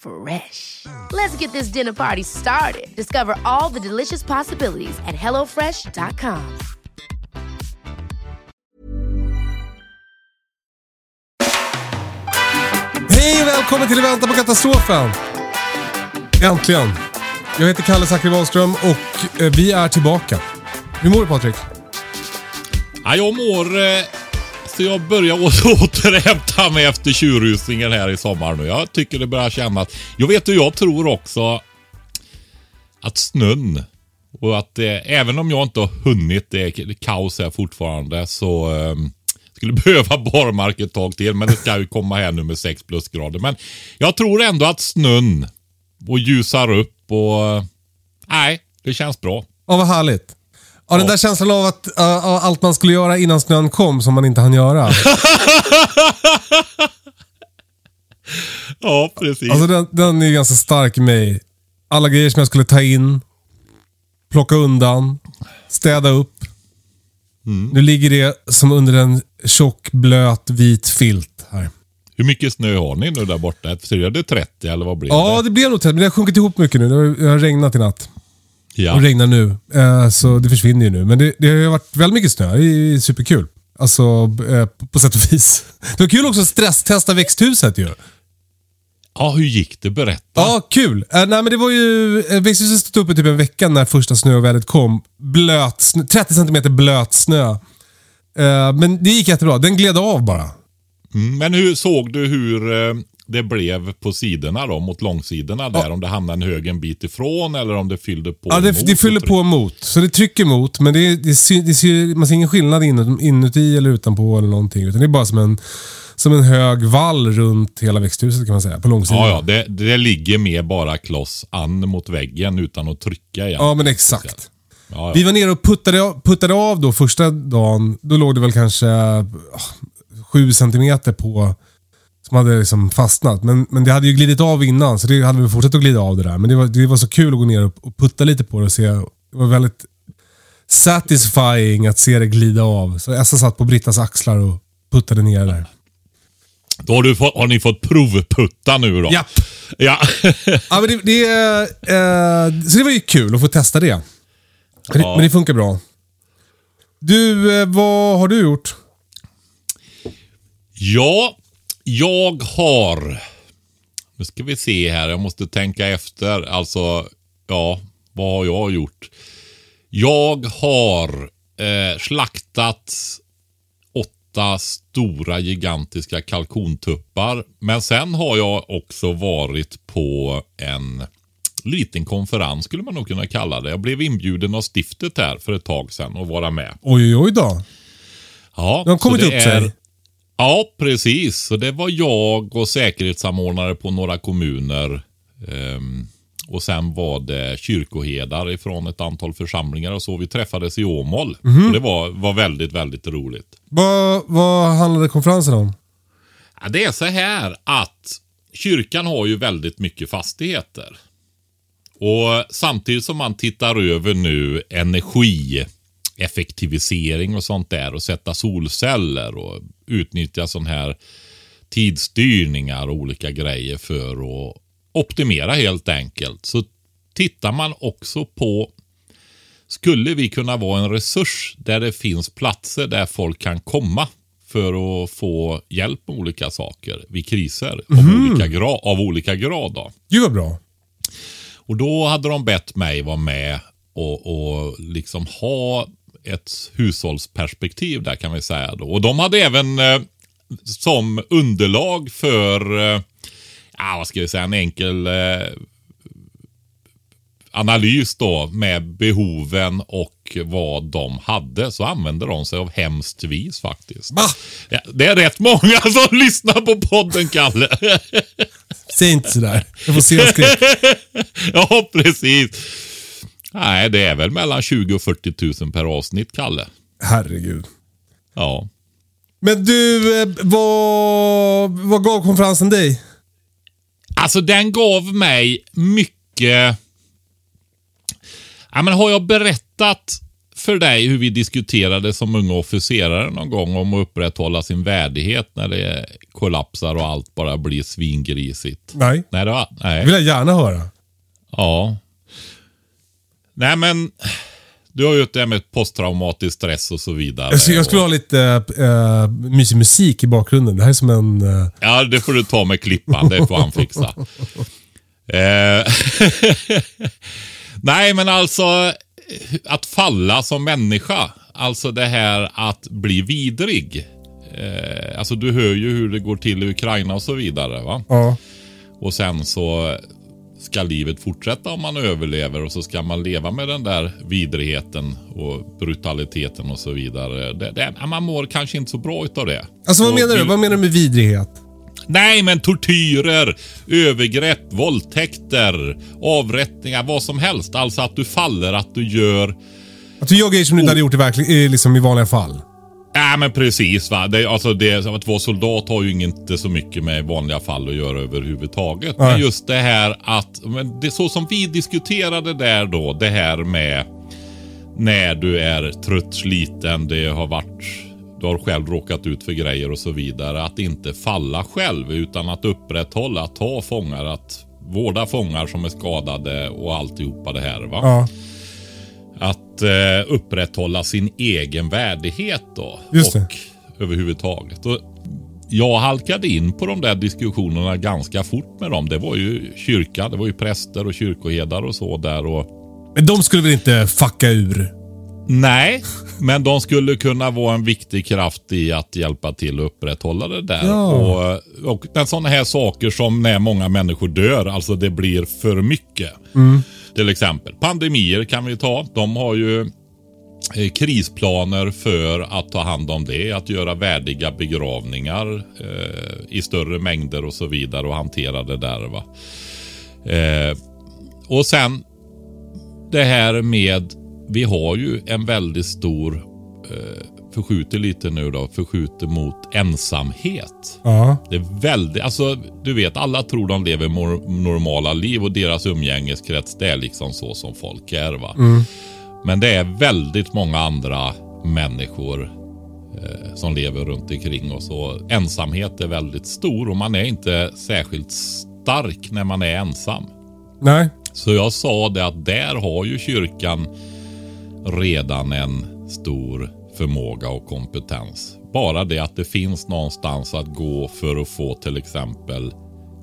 Fresh. Let's get this dinner party started. Discover all the delicious possibilities at hellofresh.com. Hej och välkommen till Vänta på katastrofen! Äntligen! Jag heter Kalle Zackari Wahlström och eh, vi är tillbaka. Hur mår du Patrik? Ja, jag mår måste jag börjar återhämta mig efter tjurrusningen här i sommar nu. Jag tycker det börjar kännas... Jag vet hur jag tror också att snön och att eh, även om jag inte har hunnit, det är kaos här fortfarande, så eh, skulle behöva barmark ett tag till. Men det ska ju komma här nu med 6 plusgrader. Men jag tror ändå att snön och ljusar upp och... eh, Nej, det känns bra. Ja, vad härligt. Ja, den där känslan av att uh, av allt man skulle göra innan snön kom som man inte hann göra. Ja, precis. Alltså den, den är ganska stark i mig. Alla grejer som jag skulle ta in, plocka undan, städa upp. Nu ligger det som under en tjock, blöt, vit filt här. Hur mycket snö har ni nu där borta? Ser det 30 eller vad blir Ja, det? det blev nog tätt, men det har sjunkit ihop mycket nu. Det har, det har regnat i natt. Ja. Och regnar nu. Eh, så det försvinner ju nu. Men det, det har ju varit väldigt mycket snö. Det är superkul. Alltså, eh, på, sätt och vis. Det var kul också att stresstesta växthuset ju. ja, hur gick det? Berätta. Ja, kul. Eh, nej, men det var ju... Eh, växthuset stod uppe typ en vecka när första snövädret kom. Blöt snö, 30 cm blöt snö. Eh, men det gick jättebra. Den gled av bara. Mm, Men hur såg du hur eh, det blev på sidorna då, mot långsidorna där? Om det hamnade en hög en bit ifrån eller om det fyllde på Ja, det, emot det fyller på emot. Så det trycker emot, men det, det, sy- det, sy- man ser ingen skillnad inut, inuti eller utanpå eller någonting. Utan det är bara som en, som en hög vall runt hela växthuset kan man säga, på långsidan. Ja, ja, det, det ligger med bara kloss an mot väggen utan att trycka igen. Ja, men exakt. Ja, ja. Vi var nere och puttade, av- puttade av då första dagen. Då låg det väl kanske 7 centimeter på som hade liksom fastnat. Men, men det hade ju glidit av innan, så det hade väl fortsatt att glida av det där. Men det var, det var så kul att gå ner och, och putta lite på det och se. Det var väldigt satisfying att se det glida av. Så Essa satt på Brittas axlar och puttade ner där. Då har, du fått, har ni fått provputta nu då? Japp. Ja. Ja, men det, det, eh, så det var ju kul att få testa det. Men, det, Ja. men det funkar bra. Du, eh, vad har du gjort? Ja, jag har... Nu ska vi se här, jag måste tänka efter. Alltså, ja, vad har jag gjort? Jag har eh, slaktat åtta stora gigantiska kalkontuppar. Men sen har jag också varit på en liten konferens skulle man nog kunna kalla det. Jag blev inbjuden av stiftet här för ett tag sedan och vara med. Oj, oj, oj då. Ja, De har kommit upp sig. Ja, precis. Så det var jag och säkerhetssamordnare på några kommuner. Ehm, och sen var det kyrkoherdar ifrån ett antal församlingar och så. Vi träffades i Åmål. Mhm. Och det var, var väldigt, väldigt roligt. Vad, vad handlade konferensen om? Ja, det är så här att kyrkan har ju väldigt mycket fastigheter. Och samtidigt som man tittar över nu energieffektivisering och sånt där och sätta solceller och utnyttja sån här tidsstyrningar och olika grejer för att optimera helt enkelt. Så tittar man också på skulle vi kunna vara en resurs där det finns platser där folk kan komma för att få hjälp med olika saker vid kriser av, olika, gra- av olika grad. Då. Gud vad bra. Och då hade de bett mig vara med och, och liksom ha ett hushållsperspektiv där kan vi säga. Då. Och de hade även eh, som underlag för, eh, ja, vad ska vi säga, en enkel eh, analys då med behoven och vad de hade så använder de sig av hemskt vis faktiskt. Va? Ja, det är rätt många som lyssnar på podden, Kalle. Säg inte sådär. Jag får se skräck. ja, precis. Nej, det är väl mellan 20 och 40 000 per avsnitt, Kalle. Herregud. Ja. Men du, eh, vad, vad gav konferensen dig? Alltså den gav mig mycket... Ja, men har jag berättat för dig hur vi diskuterade som unga officerare någon gång om att upprätthålla sin värdighet när det kollapsar och allt bara blir svingrisigt? Nej. Nej, det var, nej. vill jag gärna höra. Ja. Nej, men du har ju det med posttraumatisk stress och så vidare. Jag skulle, jag skulle ha lite äh, mysig musik i bakgrunden. Det här är som en... eh, Ja, det får du ta med klippan. Det får han fixa. Eh, Nej, men alltså att falla som människa. Alltså det här att bli vidrig. Eh, alltså du hör ju hur det går till i Ukraina och så vidare. va? ja. Och sen så ska livet fortsätta om man överlever och så ska man leva med den där vidrigheten och brutaliteten och så vidare. Det, det, man mår kanske inte så bra utav det. Alltså vad Och menar du? Vad menar du med vidrighet? Nej, men tortyrer, övergrepp, våldtäkter, avrättningar, vad som helst. Alltså att du faller, att du gör... Att du gör grejer som du inte hade gjort i, verklig, i, liksom i vanliga fall. Ja, men precis. Va? Det, alltså det, att vara soldat har ju inte så mycket med vanliga fall att göra överhuvudtaget. Men Nej. just det här att, men det, så som vi diskuterade där då, det här med när du är trött, sliten, det har varit, du har själv råkat ut för grejer och så vidare. Att inte falla själv utan att upprätthålla, att ta fångar, att vårda fångar som är skadade och alltihopa det här. Va? Ja. Att eh, upprätthålla sin egen värdighet då. Just det. och överhuvudtaget. Och jag halkade in på de där diskussionerna ganska fort med dem. Det var ju kyrka, det var ju präster och kyrkoherdar och så där. Och, Men de skulle väl inte fucka ur? nej, men de skulle kunna vara en viktig kraft i att hjälpa till att upprätthålla det där. Ja. Och, och sådana här saker som när många människor dör, alltså det blir för mycket. Till exempel pandemier kan vi ta. De har ju eh, krisplaner för att ta hand om det. Att göra värdiga begravningar eh, i större mängder och så vidare och hantera det där. Va? Eh, och sen det här med, vi har ju en väldigt stor, eh, förskjuter lite nu då, förskjuter mot ensamhet. Ja. Det är väldigt, alltså du vet alla tror de lever normala liv och deras umgängeskrets det är liksom så som folk är va. Men det är väldigt många andra människor eh, som lever runt omkring oss och ensamhet är väldigt stor och man är inte särskilt stark när man är ensam. Nej. Så jag sa det att där har ju kyrkan redan en stor förmåga och kompetens. Bara det att det finns någonstans att gå för att få till exempel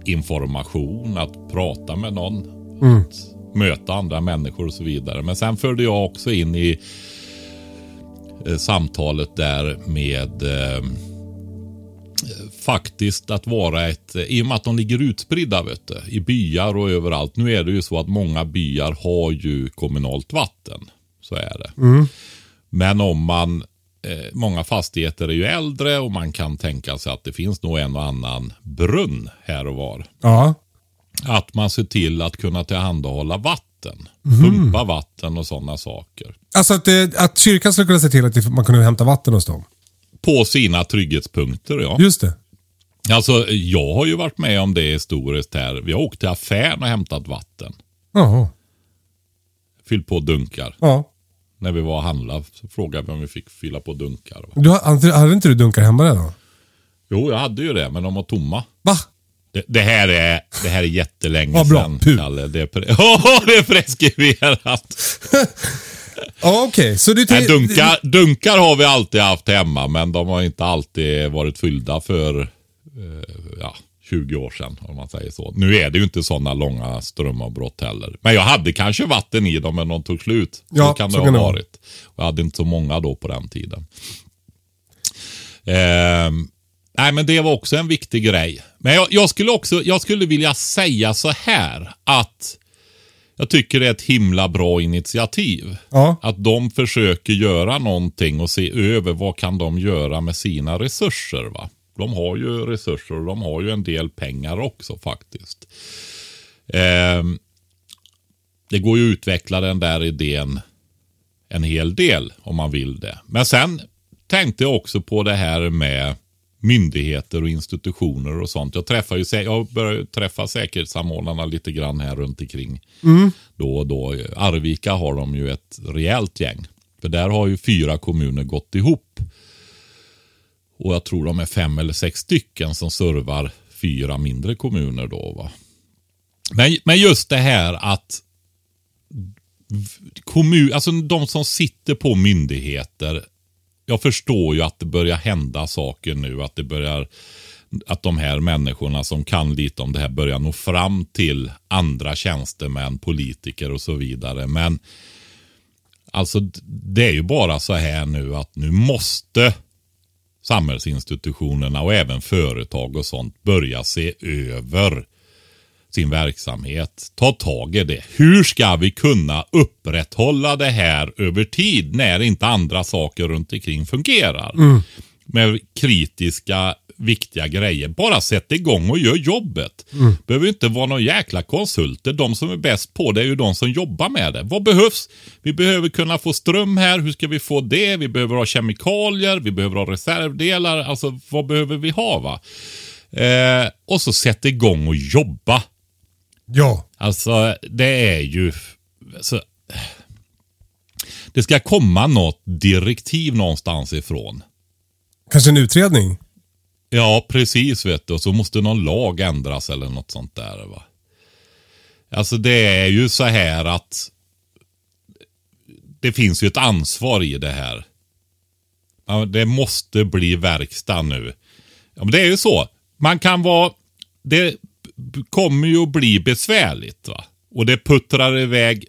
information, att prata med någon, att möta andra människor och så vidare. Men sen förde jag också in i eh, samtalet där med eh, faktiskt att vara ett, i och med att de ligger utspridda vet du, i byar och överallt. Nu är det ju så att många byar har ju kommunalt vatten. Så är det. Men om man, eh, många fastigheter är ju äldre och man kan tänka sig att det finns nog en och annan brunn här och var. Ja. Att man ser till att kunna tillhandahålla vatten. Pumpa vatten och sådana saker. Alltså att, eh, att kyrkan skulle kunna se till att man kunde hämta vatten hos dem. På sina trygghetspunkter ja. Just det. Alltså jag har ju varit med om det historiskt här. Vi har åkt till affären och hämtat vatten. Jaha. Fyllt på dunkar. Ja. När vi var och handlade så frågade vi om vi fick fylla på dunkar. Du, hade, inte du dunkar hemma redan? Jo, jag hade ju det, men de var tomma. Va? Det, det, här, är, det här är jättelänge Ja, bra. sedan, Puh. Kalle. Det är, pre- Ja, det är preskriberat. Ja, okej. Så du... Nej, dunkar, dunkar har vi alltid haft hemma, men de har inte alltid varit fyllda för eh, ja, 20 år sedan om man säger så. Nu är det ju inte sådana långa strömavbrott heller. Men jag hade kanske vatten i dem men de tog slut. Ja, så kan det så ha kan varit. Jag hade inte så många då på den tiden. Ehm, nej men det var också en viktig grej. Men jag, jag skulle också, jag skulle vilja säga så här att jag tycker det är ett himla bra initiativ. Ja. Att de försöker göra någonting och se över vad kan de göra med sina resurser. va. De har ju resurser och de har ju en del pengar också faktiskt. Ehm, det går ju att utveckla den där idén en hel del om man vill det. Men sen tänkte jag också på det här med myndigheter och institutioner och sånt. Jag träffar ju, jag börjar träffa säkerhetssamordnarna lite grann här runt omkring då och då. Arvika har de ju ett rejält gäng. För där har ju fyra kommuner gått ihop. Och jag tror de är fem eller sex stycken som servar fyra mindre kommuner då. Va? Men, men just det här att kommun, alltså de som sitter på myndigheter. Jag förstår ju att det börjar hända saker nu. Att det börjar att de här människorna som kan lite om det här börjar nå fram till andra tjänstemän, politiker och så vidare. Men alltså det är ju bara så här nu att nu måste samhällsinstitutionerna och även företag och sånt börja se över sin verksamhet. Ta tag i det. Hur ska vi kunna upprätthålla det här över tid när inte andra saker runt omkring fungerar? Med kritiska, viktiga grejer. Bara sätt igång och gör jobbet. Behöver inte vara några jäkla konsulter. De som är bäst på det är ju de som jobbar med det. Vad behövs? Vi behöver kunna få ström här. Hur ska vi få det? Vi behöver ha kemikalier. Vi behöver ha reservdelar. Alltså vad behöver vi ha? va? Eh, och så sätt igång och jobba. Ja. Alltså, det är ju... Alltså, det ska komma något direktiv någonstans ifrån. Kanske en utredning? Ja, precis vet du. Och så måste någon lag ändras eller något sånt där. Va? Alltså det är ju så här att det finns ju ett ansvar i det här. Ja, det måste bli verkstad nu. Ja, men det är ju så. Man kan vara... Det kommer ju att bli besvärligt. va. Och det puttrar iväg.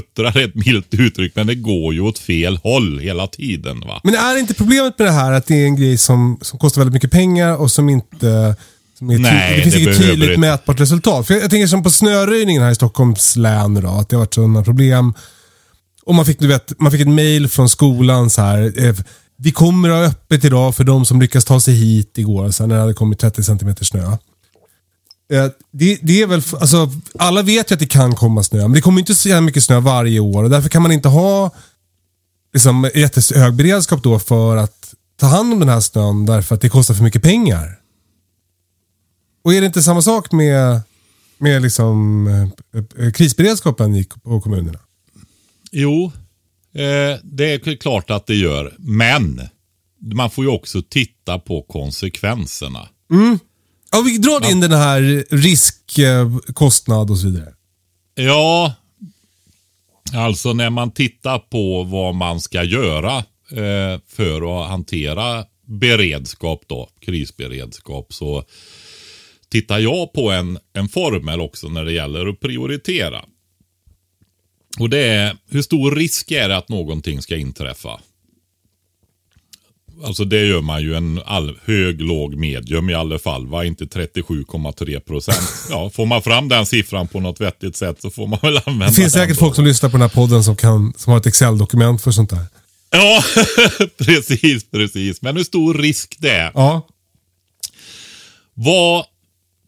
Puttrar ett milt uttryck, men det går ju åt fel håll hela tiden. va. Men är inte problemet med det här att det är en grej som, som kostar väldigt mycket pengar och som inte... Som är Nej, det finns det inget tydligt inte. mätbart resultat. För jag, jag tänker som på snöröjningen här i Stockholms län då, att det har varit sådana problem. Och man fick, du vet, man fick ett mail från skolan så här. Eh, vi kommer att ha öppet idag för de som lyckas ta sig hit igår, så här, när det hade kommit 30 cm snö. Eh, Det, det är väl, alltså, alla vet ju att det kan komma snö, men det kommer inte så mycket snö varje år och därför kan man inte ha liksom, jättehög beredskap då för att ta hand om den här snön därför att det kostar för mycket pengar. Och är det inte samma sak med, med liksom, eh, eh, krisberedskapen i, på kommunerna? Jo, eh, det är klart att det gör. Men man får ju också titta på konsekvenserna. Ja, vi drar in den här risk, eh, kostnad och så vidare. Ja, alltså när man tittar på vad man ska göra eh, för att hantera beredskap då, krisberedskap, så tittar jag på en, en formel också när det gäller att prioritera. Och det är hur stor risk är det att någonting ska inträffa? Alltså det gör man ju en all, hög, låg, medium i alla fall. Va? Inte 37,3 procent. Ja, får man fram den siffran på något vettigt sätt så får man väl använda Det finns den säkert då. folk som lyssnar på den här podden som, kan, som har ett Excel-dokument för sånt där. Ja, precis, precis. Men hur stor risk det är. Ja, Vad,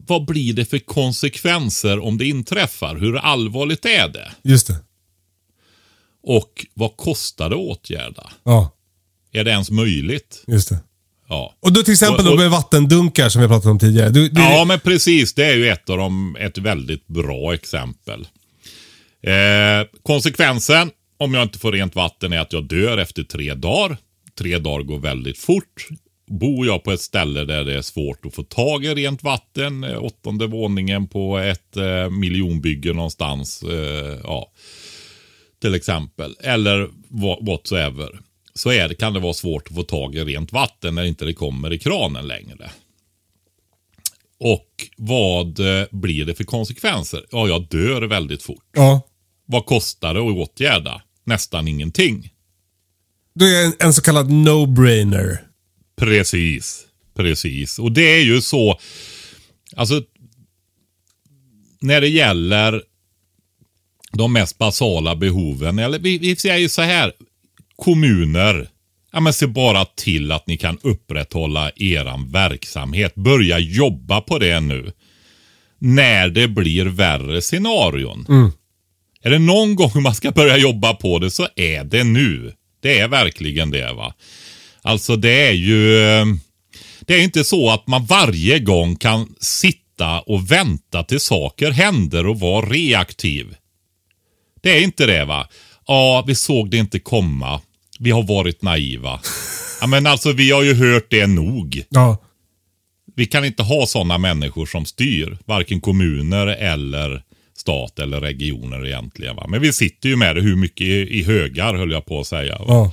vad blir det för konsekvenser om det inträffar? Hur allvarligt är det? just det. Och vad kostar det att åtgärda? Ja, Är det ens möjligt? just det. Ja. Och då till exempel Och- och- då med vattendunkar som vi pratat om tidigare. Du, du, Ja, men precis. Det är ju ett av dem, ett väldigt bra exempel. Eh, konsekvensen, om jag inte får rent vatten, är att jag dör efter tre dagar. Tre dagar går väldigt fort. Bor jag på ett ställe där det är svårt att få tag i rent vatten, eh, åttonde våningen på ett eh, miljonbygge någonstans, eh, ja, till exempel, eller what- whatsoever, så är det, kan det vara svårt att få tag i rent vatten när inte det kommer i kranen längre. Och vad eh, blir det för konsekvenser? Ja, jag dör väldigt fort. Ja. Vad kostar det att åtgärda? Nästan ingenting. Det är en, en så kallad no-brainer. Precis. Precis. Och det är ju så. Alltså. När det gäller de mest basala behoven. Eller vi, vi säger så här. Kommuner. Ja, men se bara till att ni kan upprätthålla eran verksamhet. Börja jobba på det nu. När det blir värre scenarion. Är det någon gång man ska börja jobba på det så är det nu. Det är verkligen det va. Alltså det är ju... eh, Det är inte så att man varje gång kan sitta och vänta till saker händer och vara reaktiv. Det är inte det va. Ja, vi såg det inte komma. Vi har varit naiva. Ja, men alltså vi har ju hört det nog. Ja. Vi kan inte ha sådana människor som styr. Varken kommuner eller stat eller regioner egentligen. Va? Men vi sitter ju med det hur mycket i, i högar höll jag på att säga. Ja.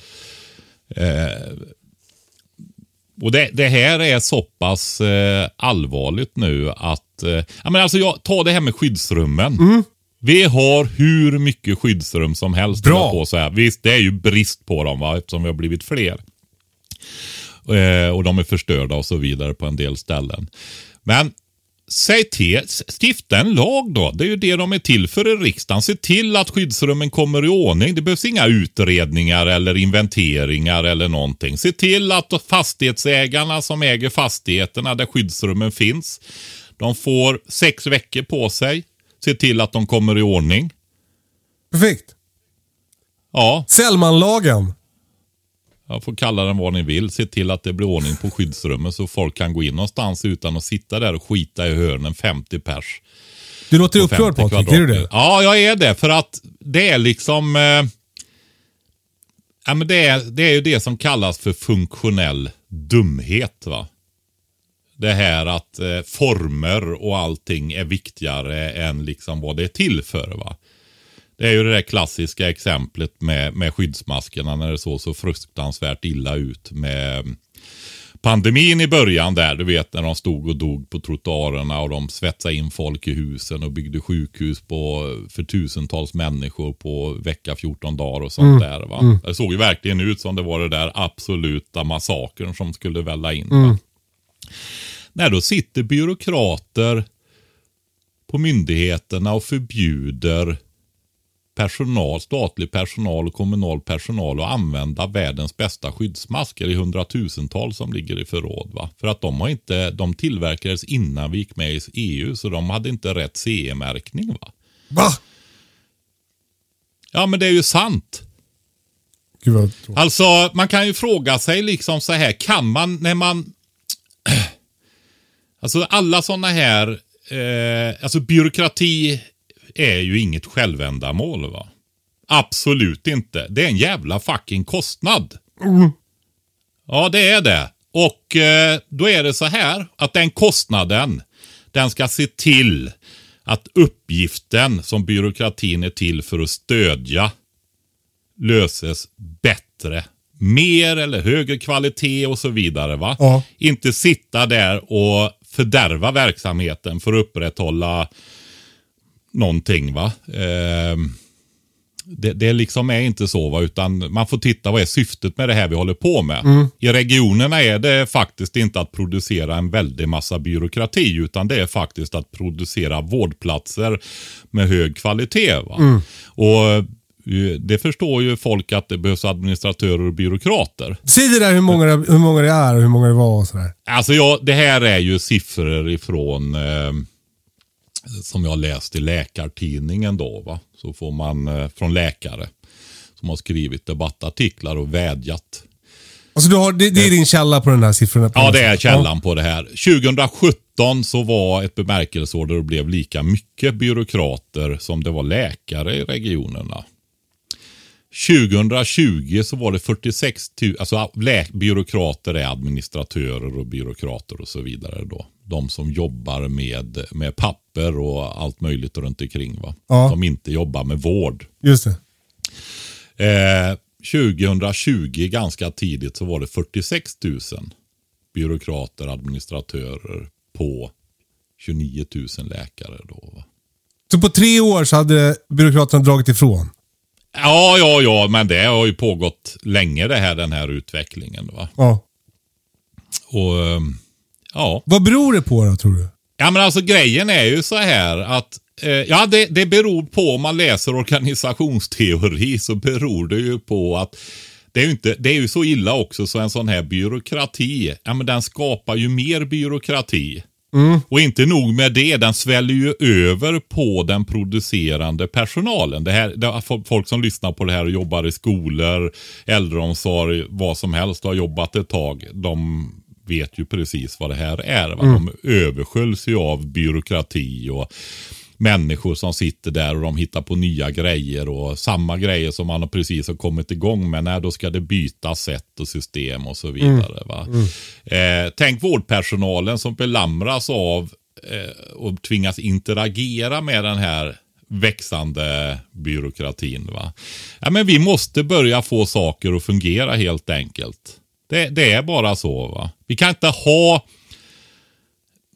Och det, det här är så pass eh, allvarligt nu att... Eh, ja, men alltså jag, ta det här med skyddsrummen. Vi har hur mycket skyddsrum som helst. Bra. På, att säga. Visst, det är ju brist på dem va? eftersom vi har blivit fler. Eh, och de är förstörda och så vidare på en del ställen. Men säg till, stifta en lag då. Det är ju det de är till för i riksdagen. Se till att skyddsrummen kommer i ordning. Det behövs inga utredningar eller inventeringar eller någonting. Se till att fastighetsägarna som äger fastigheterna där skyddsrummen finns, de får sex veckor på sig. Se till att de kommer i ordning. Perfekt. Ja, Sellmanlagen. jag får kalla den vad ni vill. Se till att det blir ordning på skyddsrummen så folk kan gå in någonstans utan att sitta där och skita i hörnen 50 pers. Du låter upprörd 50 Patrik, är du det? Ja, jag är det. För att det är liksom... Eh, ja, men det, är, det är ju det som kallas för funktionell dumhet. va. Det här att eh, former och allting är viktigare än liksom vad det är till för. va. Det är ju det där klassiska exemplet med, med skyddsmaskerna när det såg så fruktansvärt illa ut med pandemin i början där. Du vet när de stod och dog på trottoarerna och de svetsade in folk i husen och byggde sjukhus på, för tusentals människor på vecka 14 dagar och sånt där. Va? Det såg ju verkligen ut som det var det där absoluta massakern som skulle välla in. Va? När då sitter byråkrater på myndigheterna och förbjuder personal, statlig personal och kommunal personal att använda världens bästa skyddsmasker i hundratusentals som ligger i förråd. Va? För att de, har inte, de tillverkades innan vi gick med i EU så de hade inte rätt CE-märkning. va? Va? Ja men det är ju sant. Alltså man kan ju fråga sig liksom så här, kan man när man... Alltså alla sådana här, eh, alltså byråkrati är ju inget självändamål va. Absolut inte. Det är en jävla fucking kostnad. Ja, det är det. Och eh, då är det så här att den kostnaden, den ska se till att uppgiften som byråkratin är till för att stödja löses bättre. Mer eller högre kvalitet och så vidare. va? Ja. Inte sitta där och fördärva verksamheten för att upprätthålla någonting. va. Ehm, det, det liksom är inte så, va? utan man får titta vad är syftet med det här vi håller på med. I regionerna är det faktiskt inte att producera en väldig massa byråkrati, utan det är faktiskt att producera vårdplatser med hög kvalitet. Va? Och eh, det förstår ju folk att det behövs administratörer och byråkrater. Säg det där hur många, det- hur många det är och hur många det var och sådär. Alltså jag, det här är ju siffror ifrån eh, som jag läst i Läkartidningen då. Va? Så får man eh, från läkare som har skrivit debattartiklar och vädjat. Alltså du har, det, det är din källa på den här siffrorna? Ja, det är källan på det här. 2017 så var ett bemärkelseår där det blev lika mycket byråkrater som det var läkare i regionerna. 2020 så var det 46 000, alltså byråkrater är administratörer och byråkrater och så vidare då. De som jobbar med, med papper och allt möjligt runt omkring va. Ja. Som inte jobbar med vård. Just det. Eh, 2020 ganska tidigt så var det 46 000 byråkrater, administratörer på 29 000 läkare då. Va? Så på tre år så hade byråkraterna dragit ifrån? Ja, ja, ja, men det har ju pågått länge det här, den här utvecklingen. Va? Ja. Och eh, ja. Vad beror det på då, tror du? Ja, men alltså grejen är ju så här att eh, Ja, det, det beror på om man läser organisationsteori så beror det ju på att det är ju, inte, det är ju så illa också så en sån här byråkrati, ja men den skapar ju mer byråkrati. Och inte nog med det, den sväller ju över på den producerande personalen. Det här, det, folk som lyssnar på det här och jobbar i skolor, äldreomsorg, vad som helst och har jobbat ett tag. De vet ju precis vad det här är. Va? De översköljs ju av byråkrati och människor som sitter där och de hittar på nya grejer och samma grejer som man precis har kommit igång med. Nej, då ska det bytas sätt och system och så vidare. Va? Eh, tänk vårdpersonalen som belamras av eh, och tvingas interagera med den här växande byråkratin. Va? Ja, men vi måste börja få saker att fungera helt enkelt. Det, det är bara så. va. Vi kan inte ha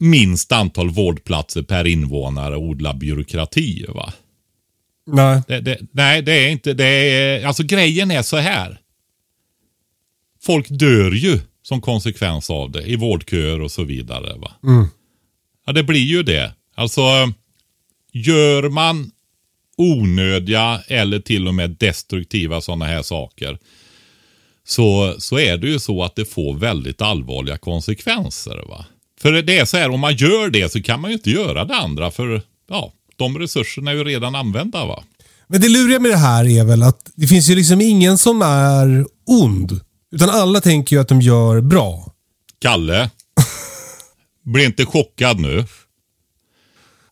minst antal vårdplatser per invånare och odla byråkrati. Va? Nej. Det, det, nej, det är inte det. Är, alltså grejen är så här. Folk dör ju som konsekvens av det i vårdköer och så vidare. Va? Ja, det blir ju det. Alltså, gör man onödiga eller till och med destruktiva sådana här saker så, så är det ju så att det får väldigt allvarliga konsekvenser. va. För det är så här, om man gör det så kan man ju inte göra det andra för ja, de resurserna är ju redan använda. va. Men det luriga med det här är väl att det finns ju liksom ingen som är ond. Utan alla tänker ju att de gör bra. Kalle, bli inte chockad nu.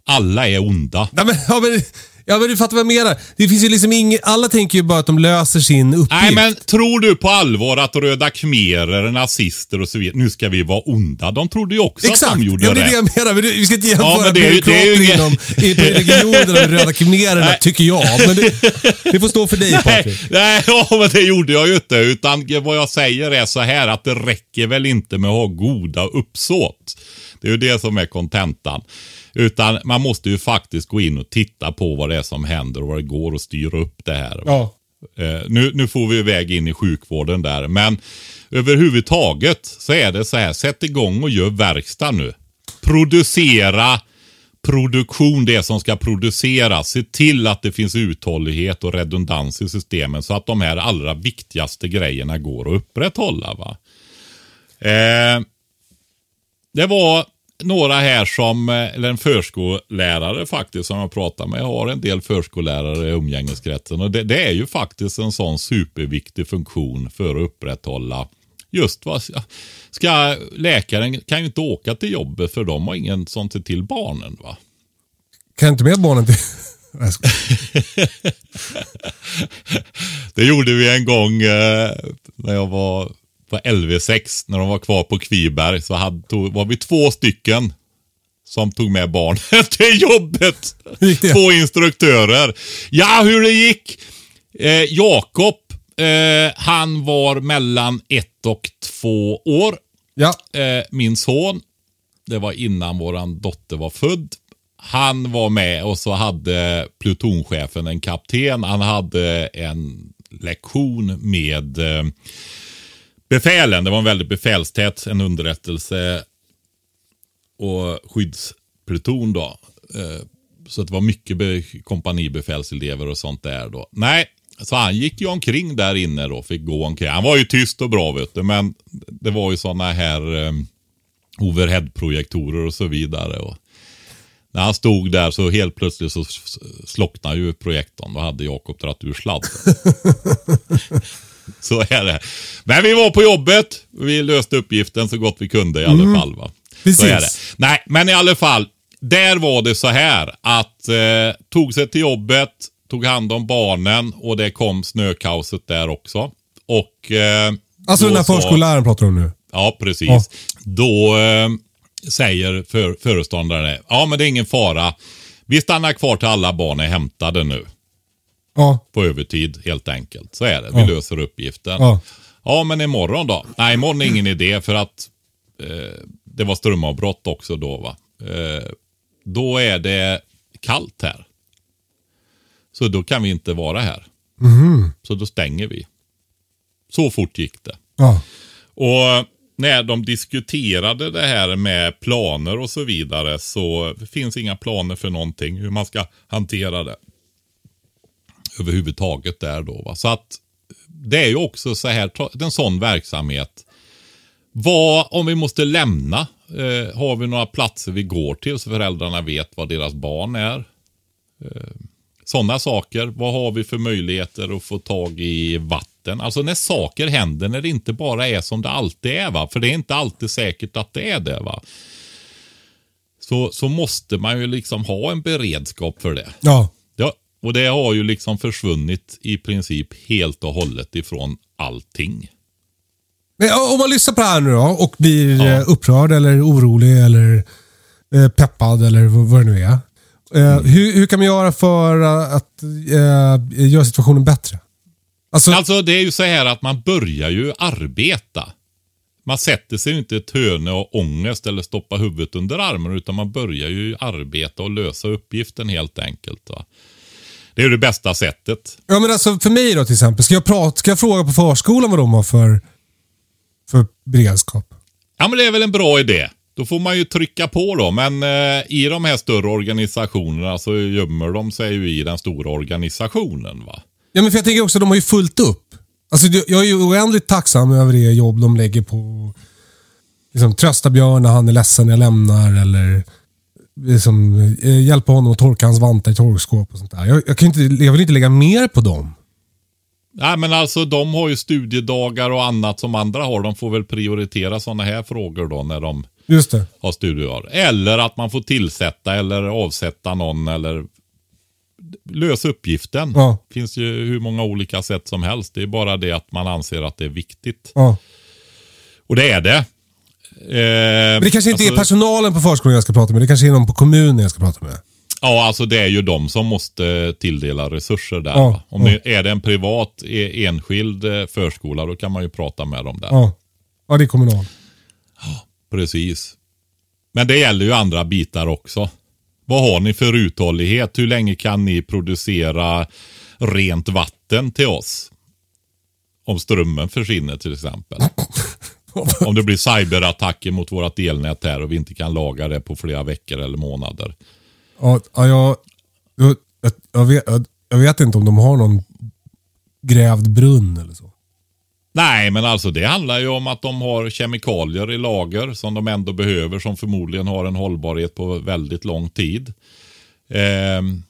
Alla är onda. Nej, men, ja, men, ja, men du fattar vad jag menar. Det finns ju liksom ingen, alla tänker ju bara att de löser sin uppgift. Nej, men tror du på allvar att röda khmerer, nazister och så vidare, nu ska vi vara onda? De trodde ju också Exakt, att de gjorde ja, det är rätt. det jag menar. Men det- Vi ska inte jämföra det är det är ju byråkrater ingen- inom regionerna med röda khmererna, tycker jag. Men det, det får stå för dig Nej, Patrik. nej ja, men det gjorde jag ju inte. Utan vad jag säger är så här att det räcker väl inte med att ha goda uppsåt. Det är ju det som är kontentan. Utan man måste ju faktiskt gå in och titta på vad det är som händer och vad det går att styra upp det här. Ja. Eh, nu, nu får vi iväg in i sjukvården där. Men överhuvudtaget så är det så här. Sätt igång och gör verkstad nu. Producera produktion, det som ska produceras. Se till att det finns uthållighet och redundans i systemen så att de här allra viktigaste grejerna går att upprätthålla. Va? Eh, det var några här som, eh, eller en förskollärare faktiskt som jag pratar med. Jag har en del förskollärare i umgängeskretsen och det, det är ju faktiskt en sån superviktig funktion för att upprätthålla just vad ska läkaren kan ju inte åka till jobbet för de har ingen som ser till barnen va. Kan inte med barnen till... Det gjorde vi en gång eh, när jag var på LV6, när de var kvar på Kviberg. Så hade, tog, var vi två stycken som tog med barnen till jobbet. Två instruktörer. Ja, hur det gick? Eh, Jakob, eh, han var mellan ett och två år. Ja. Eh, min son, det var innan våran dotter var född. Han var med och så hade plutonchefen en kapten. Han hade en lektion med eh, befälen. Det var en väldigt befälstät, en underrättelse och skyddspluton då. Eh, så det var mycket kompanibefälselever och sånt där då. Nej, så han gick ju omkring där inne då, fick gå omkring. Han var ju tyst och bra vet du, men det var ju sådana här eh, overheadprojektorer och så vidare. Och när han stod där så helt plötsligt så slocknade ju projektorn. Då hade Jakob dragit ur sladden. så är det. Men vi var på jobbet. Vi löste uppgiften så gott vi kunde i alla fall. Va? Så är det. Precis. Nej, men i alla fall. Där var det så här att eh, tog sig till jobbet, tog hand om barnen och det kom snökaoset där också. Och eh, Alltså den här sa- förskolläraren pratar du om nu. Ja, precis. Ja. Då eh, säger för, föreståndaren, ja men det är ingen fara. Vi stannar kvar till alla barn är hämtade nu. Ja. På övertid helt enkelt. Så är det. Vi Ja. löser uppgiften. Ja. Ja, men imorgon då? Nej, imorgon är ingen idé för att eh, det var strömavbrott också då va. eh, då är det kallt här. Så då kan vi inte vara här. Så då stänger vi. Så fort gick det. Ja. Och när de diskuterade det här med planer och så vidare så finns inga planer för någonting hur man ska hantera det. Överhuvudtaget där då. Va? Så att det är ju också så här, en sån verksamhet. Vad om vi måste lämna? Eh, har vi några platser vi går till så föräldrarna vet vad deras barn är? Eh, Sådana saker. Vad har vi för möjligheter att få tag i vatten? Alltså när saker händer, när det inte bara är som det alltid är. va? För det är inte alltid säkert att det är det. va? Så, så måste man ju liksom ha en beredskap för det. Ja. Och det har ju liksom försvunnit i princip helt och hållet ifrån allting. Men om man lyssnar på det här nu då och blir Ja. eh, upprörd eller orolig eller eh, peppad eller vad det nu är. Eh, Mm. hur, hur kan man göra för att eh, göra situationen bättre? Alltså, Alltså det är ju så här att man börjar ju arbeta. Man sätter sig ju inte i ett hörne och ångest eller stoppar huvudet under armen utan man börjar ju arbeta och lösa uppgiften helt enkelt. Va? Det är ju det bästa sättet. ja, men alltså för mig då till exempel. Ska jag, prata, ska jag fråga på förskolan vad de har för, för beredskap? Ja men det är väl en bra idé. Då får man ju trycka på då. Men eh, i de här större organisationerna så gömmer de sig ju i den stora organisationen. va. Ja, men för jag tänker också, de har ju fullt upp. Alltså, jag är ju oändligt tacksam över det jobb de lägger på liksom, trösta Björn när han är ledsen när jag lämnar eller liksom, hjälpa honom att torka hans vantar i torkskåp och sånt där. Jag, jag, kan inte, jag vill inte lägga mer på dem. Nej men alltså de har ju studiedagar och annat som andra har. De får väl prioritera sådana här frågor då när de Just det. har studiedagar. Eller att man får tillsätta eller avsätta någon eller lösa uppgiften. Ja. finns ju hur många olika sätt som helst. Det är bara det att man anser att det är viktigt. Ja. Och det är det. Eh, Men det kanske inte alltså, är personalen på förskolan jag ska prata med. Det kanske är någon på kommunen jag ska prata med. Ja, alltså det är ju de som måste tilldela resurser där. Ja? Om ja. det är det en privat, e- enskild eh, förskola, då kan man ju prata med dem där. Ja, ja det är kommunal. Precis. Men det gäller ju andra bitar också. Vad har ni för uthållighet? Hur länge kan ni producera rent vatten till oss? Om strömmen försvinner till exempel. Om det blir cyberattacker mot vårt elnät här och vi inte kan laga det på flera veckor eller månader. Ja, ja, jag, jag, jag, vet, jag, vet inte om de har någon grävd brunn eller så. Nej, men alltså det handlar ju om att de har kemikalier i lager som de ändå behöver som förmodligen har en hållbarhet på väldigt lång tid. Ehm,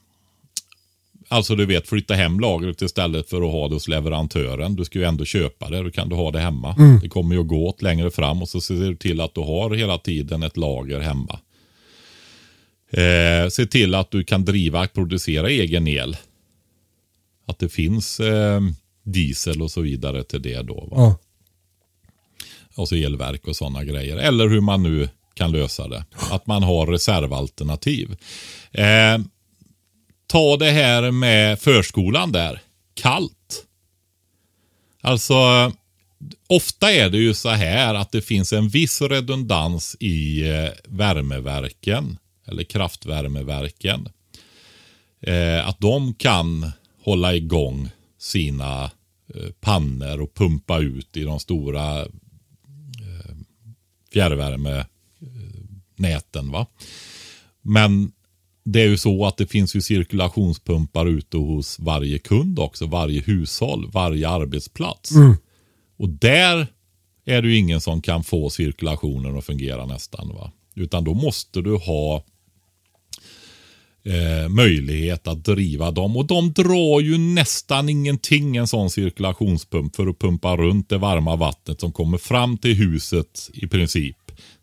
alltså du vet, flytta hem lagret istället för att ha det hos leverantören. Du ska ju ändå köpa det, då kan du ha det hemma. Det kommer ju att gå åt längre fram och så ser du till att du har hela tiden ett lager hemma. Eh, se till att du kan driva, producera egen el. Att det finns eh, diesel och så vidare till det då. Va? Ja. Alltså elverk och sådana grejer. Eller hur man nu kan lösa det. Att man har reservalternativ. Eh, ta det här med förskolan där. Kallt. Alltså, ofta är det ju så här att det finns en viss redundans i eh, värmeverken. Eller kraftvärmeverken. Eh, att de kan hålla igång sina eh, pannor och pumpa ut i de stora eh, fjärrvärmenäten. Va? Men det är ju så att det finns ju cirkulationspumpar ute hos varje kund också, varje hushåll, varje arbetsplats. Och där är det ju ingen som kan få cirkulationen att fungera nästan. va. Utan då måste du ha eh, möjlighet att driva dem. Och de drar ju nästan ingenting en sån cirkulationspump för att pumpa runt det varma vattnet som kommer fram till huset i princip.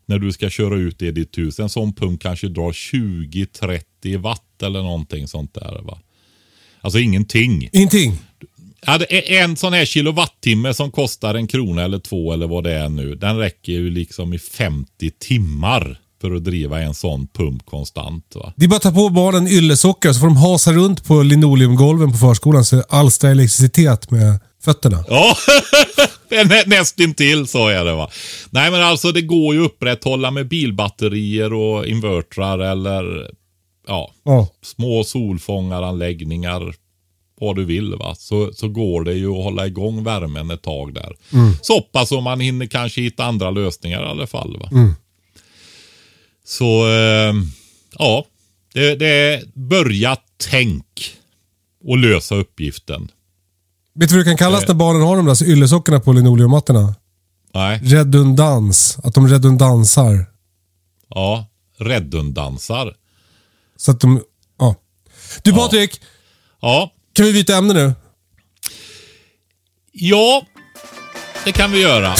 När du ska köra ut det i ditt hus. En sån pump kanske drar 20-30 watt eller någonting sånt där. va. Alltså ingenting. Ingenting. Ja, en sån här kilowattimme som kostar en krona eller två eller vad det är nu. Den räcker ju liksom i 50 timmar för att driva en sån pump konstant. Va? Det är bara att ta på barnen yllesockar så får de hasa runt på linoleumgolven på förskolan så alstra elektricitet med fötterna. Ja, Nä, nästintill så är det va. Nej men alltså det går ju att upprätthålla med bilbatterier och invertrar eller ja, Ja. små solfångaranläggningar. Vad du vill va. Så, så går det ju att hålla igång värmen ett tag där. Så pass om man hinner kanske hitta andra lösningar i alla fall va. Så eh, ja, det, det är börja tänk och lösa uppgiften. Vet du vad det kan kallas när barnen har de där yllesockorna på linoleummattorna? Nej, Redundans. Att de redundansar. ja, redundansar. Så att de... Ja. Du Patrik, Ja, kan vi byta ämne nu? ja, det kan vi göra.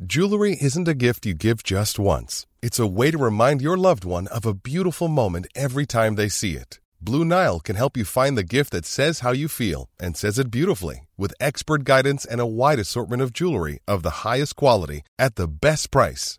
Jewelry isn't a gift you give just once. It's a way to remind your loved one of a beautiful moment every time they see it. Blue Nile can help you find the gift that says how you feel and says it beautifully with expert guidance and a wide assortment of jewelry of the highest quality at the best price.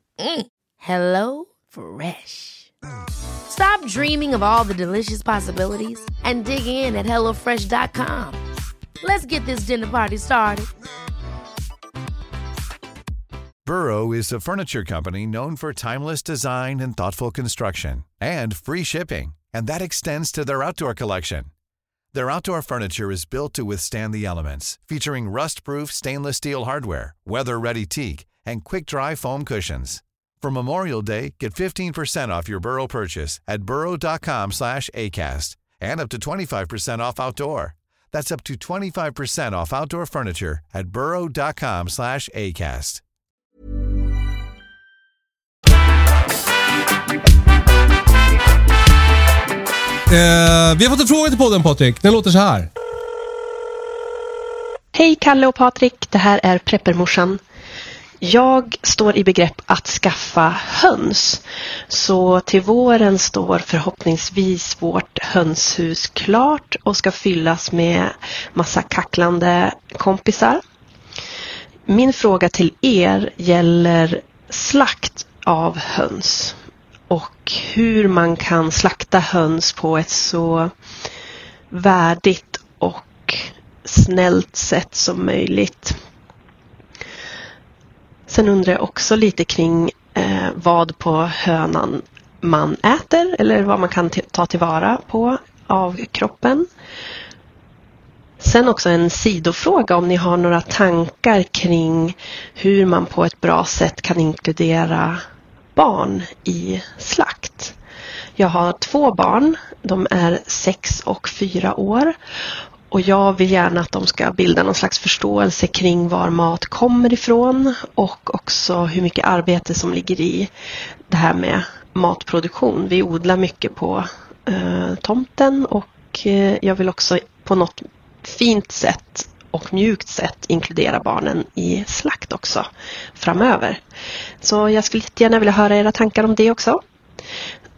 Mm. Hello Fresh. Stop dreaming of all the delicious possibilities and dig in at HelloFresh.com. Let's get this dinner party started. Burrow is a furniture company known for timeless design and thoughtful construction and free shipping, and that extends to their outdoor collection. Their outdoor furniture is built to withstand the elements, featuring rust-proof stainless steel hardware, weather-ready teak, and quick-dry foam cushions. For Memorial Day, get 15% off your Burrow purchase at burrow.com slash ACAST and up to 25% off outdoor. That's up to 25% off outdoor furniture at burrow.com slash ACAST. Eh, vi har fått en fråga till podden Patrik. Den låter så här. Hej Kalle och Patrik, det här är Preppermorsan. Jag står i begrepp att skaffa höns. Så till våren står förhoppningsvis vårt hönshus klart och ska fyllas med massa kacklande kompisar. Min fråga till er gäller slakt av höns och hur man kan slakta höns på ett så värdigt och snällt sätt som möjligt. Sen undrar jag också lite kring eh, vad på hönan man äter eller vad man kan ta tillvara på av kroppen. Sen också en sidofråga om ni har några tankar kring hur man på ett bra sätt kan inkludera barn i slakt. Jag har två barn. De är sex och fyra år. Och jag vill gärna att de ska bilda någon slags förståelse kring var mat kommer ifrån och också hur mycket arbete som ligger i det här med matproduktion. Vi odlar mycket på eh, tomten och eh, jag vill också på något fint sätt och mjukt sätt inkludera barnen i slakt också framöver. Så jag skulle gärna vilja höra era tankar om det också.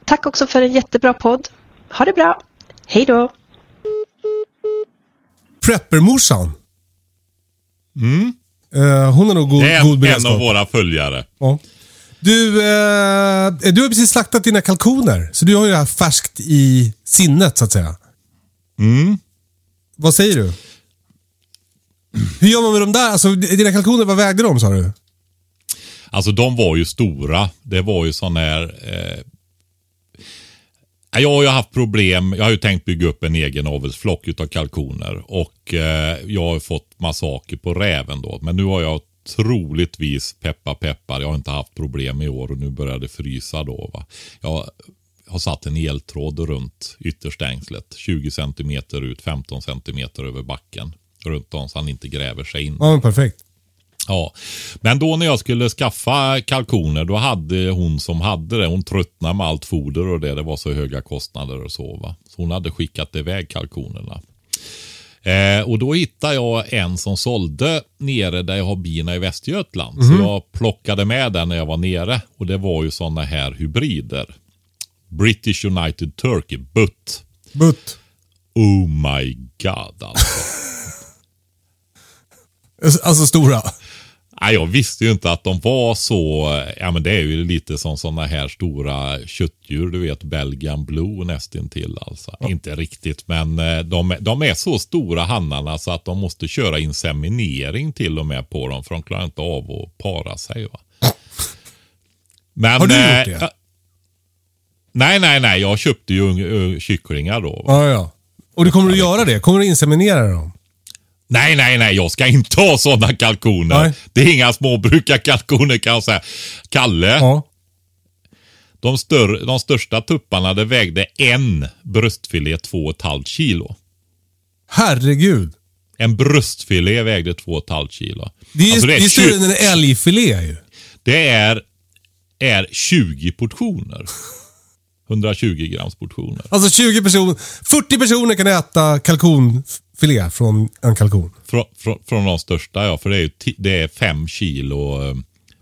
Tack också för en jättebra podd. Ha det bra. Hej då! Preppermorsan. Mm. Eh, hon är nog god, Det är god en, en beredskap. av våra följare. Ja. Du, eh, du har precis slaktat dina kalkoner. Så du har ju det här färskt i sinnet så att säga. Mm. Vad säger du? Hur gör man med de där? Alltså, dina kalkoner, vad vägde de sa du? Alltså de var ju stora. Det var ju sån här... Eh... Jag har ju haft problem. Jag har ju tänkt bygga upp en egen avelsflock av kalkoner. Och eh, jag har fått massaker på räven då. Men nu har jag troligtvis, peppa peppar, jag har inte haft problem i år och nu börjar det frysa då. Va? Jag har satt en eltråd runt ytterstängslet. 20 centimeter ut, 15 centimeter över backen. Runt om så han inte gräver sig in. Ja, perfekt. Ja, men då när jag skulle skaffa kalkoner då hade hon som hade det, hon tröttnade med allt foder och det, det var så höga kostnader och så va. Så hon hade skickat iväg kalkonerna. Eh, och då hittade jag en som sålde nere där jag har bina i Västergötland. Så jag plockade med den när jag var nere. Och det var ju sådana här hybrider. British United Turkey, butt. Butt. Oh my god alltså. Alltså stora. Nej, jag visste ju inte att de var så, ja men det är ju lite som sådana här stora köttdjur, du vet Belgian Blue nästintill alltså. Inte riktigt, men eh, de, de är så stora hannarna så att de måste köra inseminering till och med på dem för de klarar inte av att para sig. Va? Men, Har du gjort eh, det? ja, Nej, nej, nej. Jag köpte ju ung- kycklingar då. va? Ja, ja. Och du kommer att göra det? Kommer du inseminera dem? Nej, nej, nej. Jag ska inte ha sådana kalkoner. Nej. Det är inga småbrukarkalkoner kan jag säga. Kalle, Ja. de, större, de största tupparna det vägde en bröstfilé 2,5 kilo. Herregud. En bröstfilé vägde 2,5 kilo. Det är, Alltså, det är tju- större än en älgfilé ju. Det är, är 20 portioner. 120 grams portioner. Alltså 20 personer, 40 personer kan äta kalkonfilé från en kalkon. Från, från, från de största ja, för det är, ju ti- det är fem kilo eh,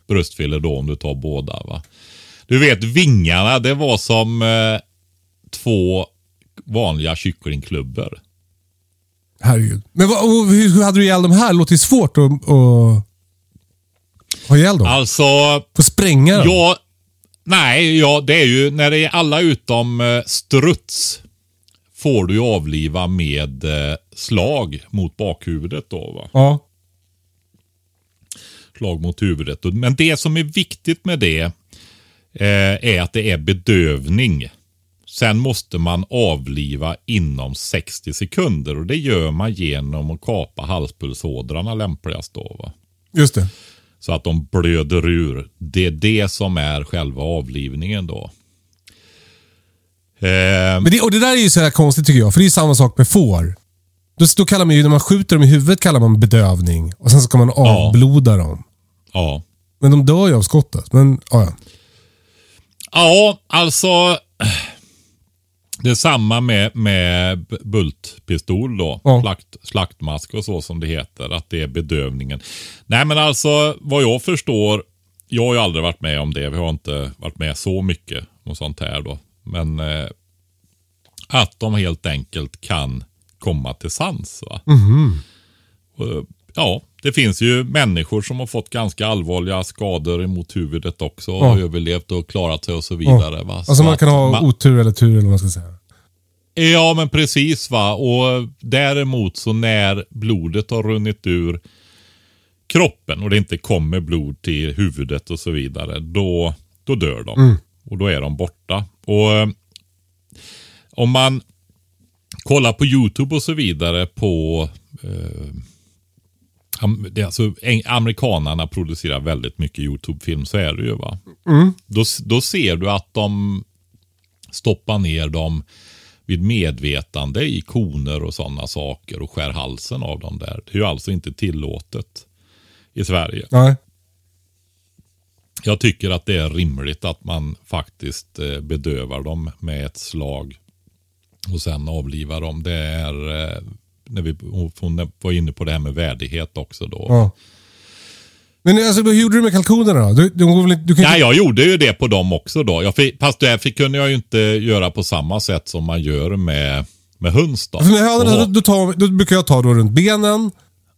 bröstfilé då om du tar båda. va. Du vet vingarna, det var som eh, två vanliga kycklingklubbor. Herregud. Men vad, hur, hur hade du ihjäl de här? Det låter ju svårt att, att ha ihjäl dem. Alltså, Få spränga dem. ja, nej, ja, det är ju när det är alla utom eh, struts får du ju avliva med eh, slag mot bakhuvudet då va. Ja. slag mot huvudet. Men det som är viktigt med det eh, är att det är bedövning. Sen måste man avliva inom 60 sekunder och det gör man genom att kapa halspulsådrarna lämpligast då. Va? Just det. Så att de blöder ur. Det är det som är själva avlivningen då. Eh, Men det, och det där är ju så här konstigt tycker jag, för det är ju samma sak med får. Då, då kallar man ju, när man skjuter dem i huvudet kallar man bedövning. Och sen ska man avbloda dem. ja. Men de dör ju av skottet. Men, ja, ja. Ja, alltså. Det är samma med, med bultpistol då. Ja. Slakt, slaktmask och så som det heter. Att det är bedövningen. Nej men alltså vad jag förstår. Jag har ju aldrig varit med om det. Vi har inte varit med så mycket och sånt här då. Men eh, att de helt enkelt kan komma till sans. Va? Och, ja, det finns ju människor som har fått ganska allvarliga skador mot huvudet också. Och Ja. överlevt och klarat sig och så vidare. Va? Alltså Så man kan ha man- otur eller tur eller vad man ska säga. Ja, men precis va. Och däremot så när blodet har runnit ur kroppen och det inte kommer blod till huvudet och så vidare. Då, då dör de. Och då är de borta. Och eh, om man kollar på YouTube och så vidare på eh, det alltså, amerikanarna producerar väldigt mycket YouTube-film, så är det ju va. Då, s- då ser du att de stoppar ner dem vid medvetande i koner och sådana saker och skär halsen av dem där. Det är ju alltså inte tillåtet i Sverige. Nej. Jag tycker att det är rimligt att man faktiskt eh, bedövar dem med ett slag och sen avlivar dem. Det är, eh, när vi, hon var inne på det här med värdighet också då. Ja. Men alltså, hur gjorde du med kalkonerna då? Du, inte- du kan Ja, jag gjorde ju det på dem också då. Jag fick, fast det fick, kunde jag ju inte göra på samma sätt som man gör med, med höns då. För hönorna, då, då, tar, då brukar jag ta då runt benen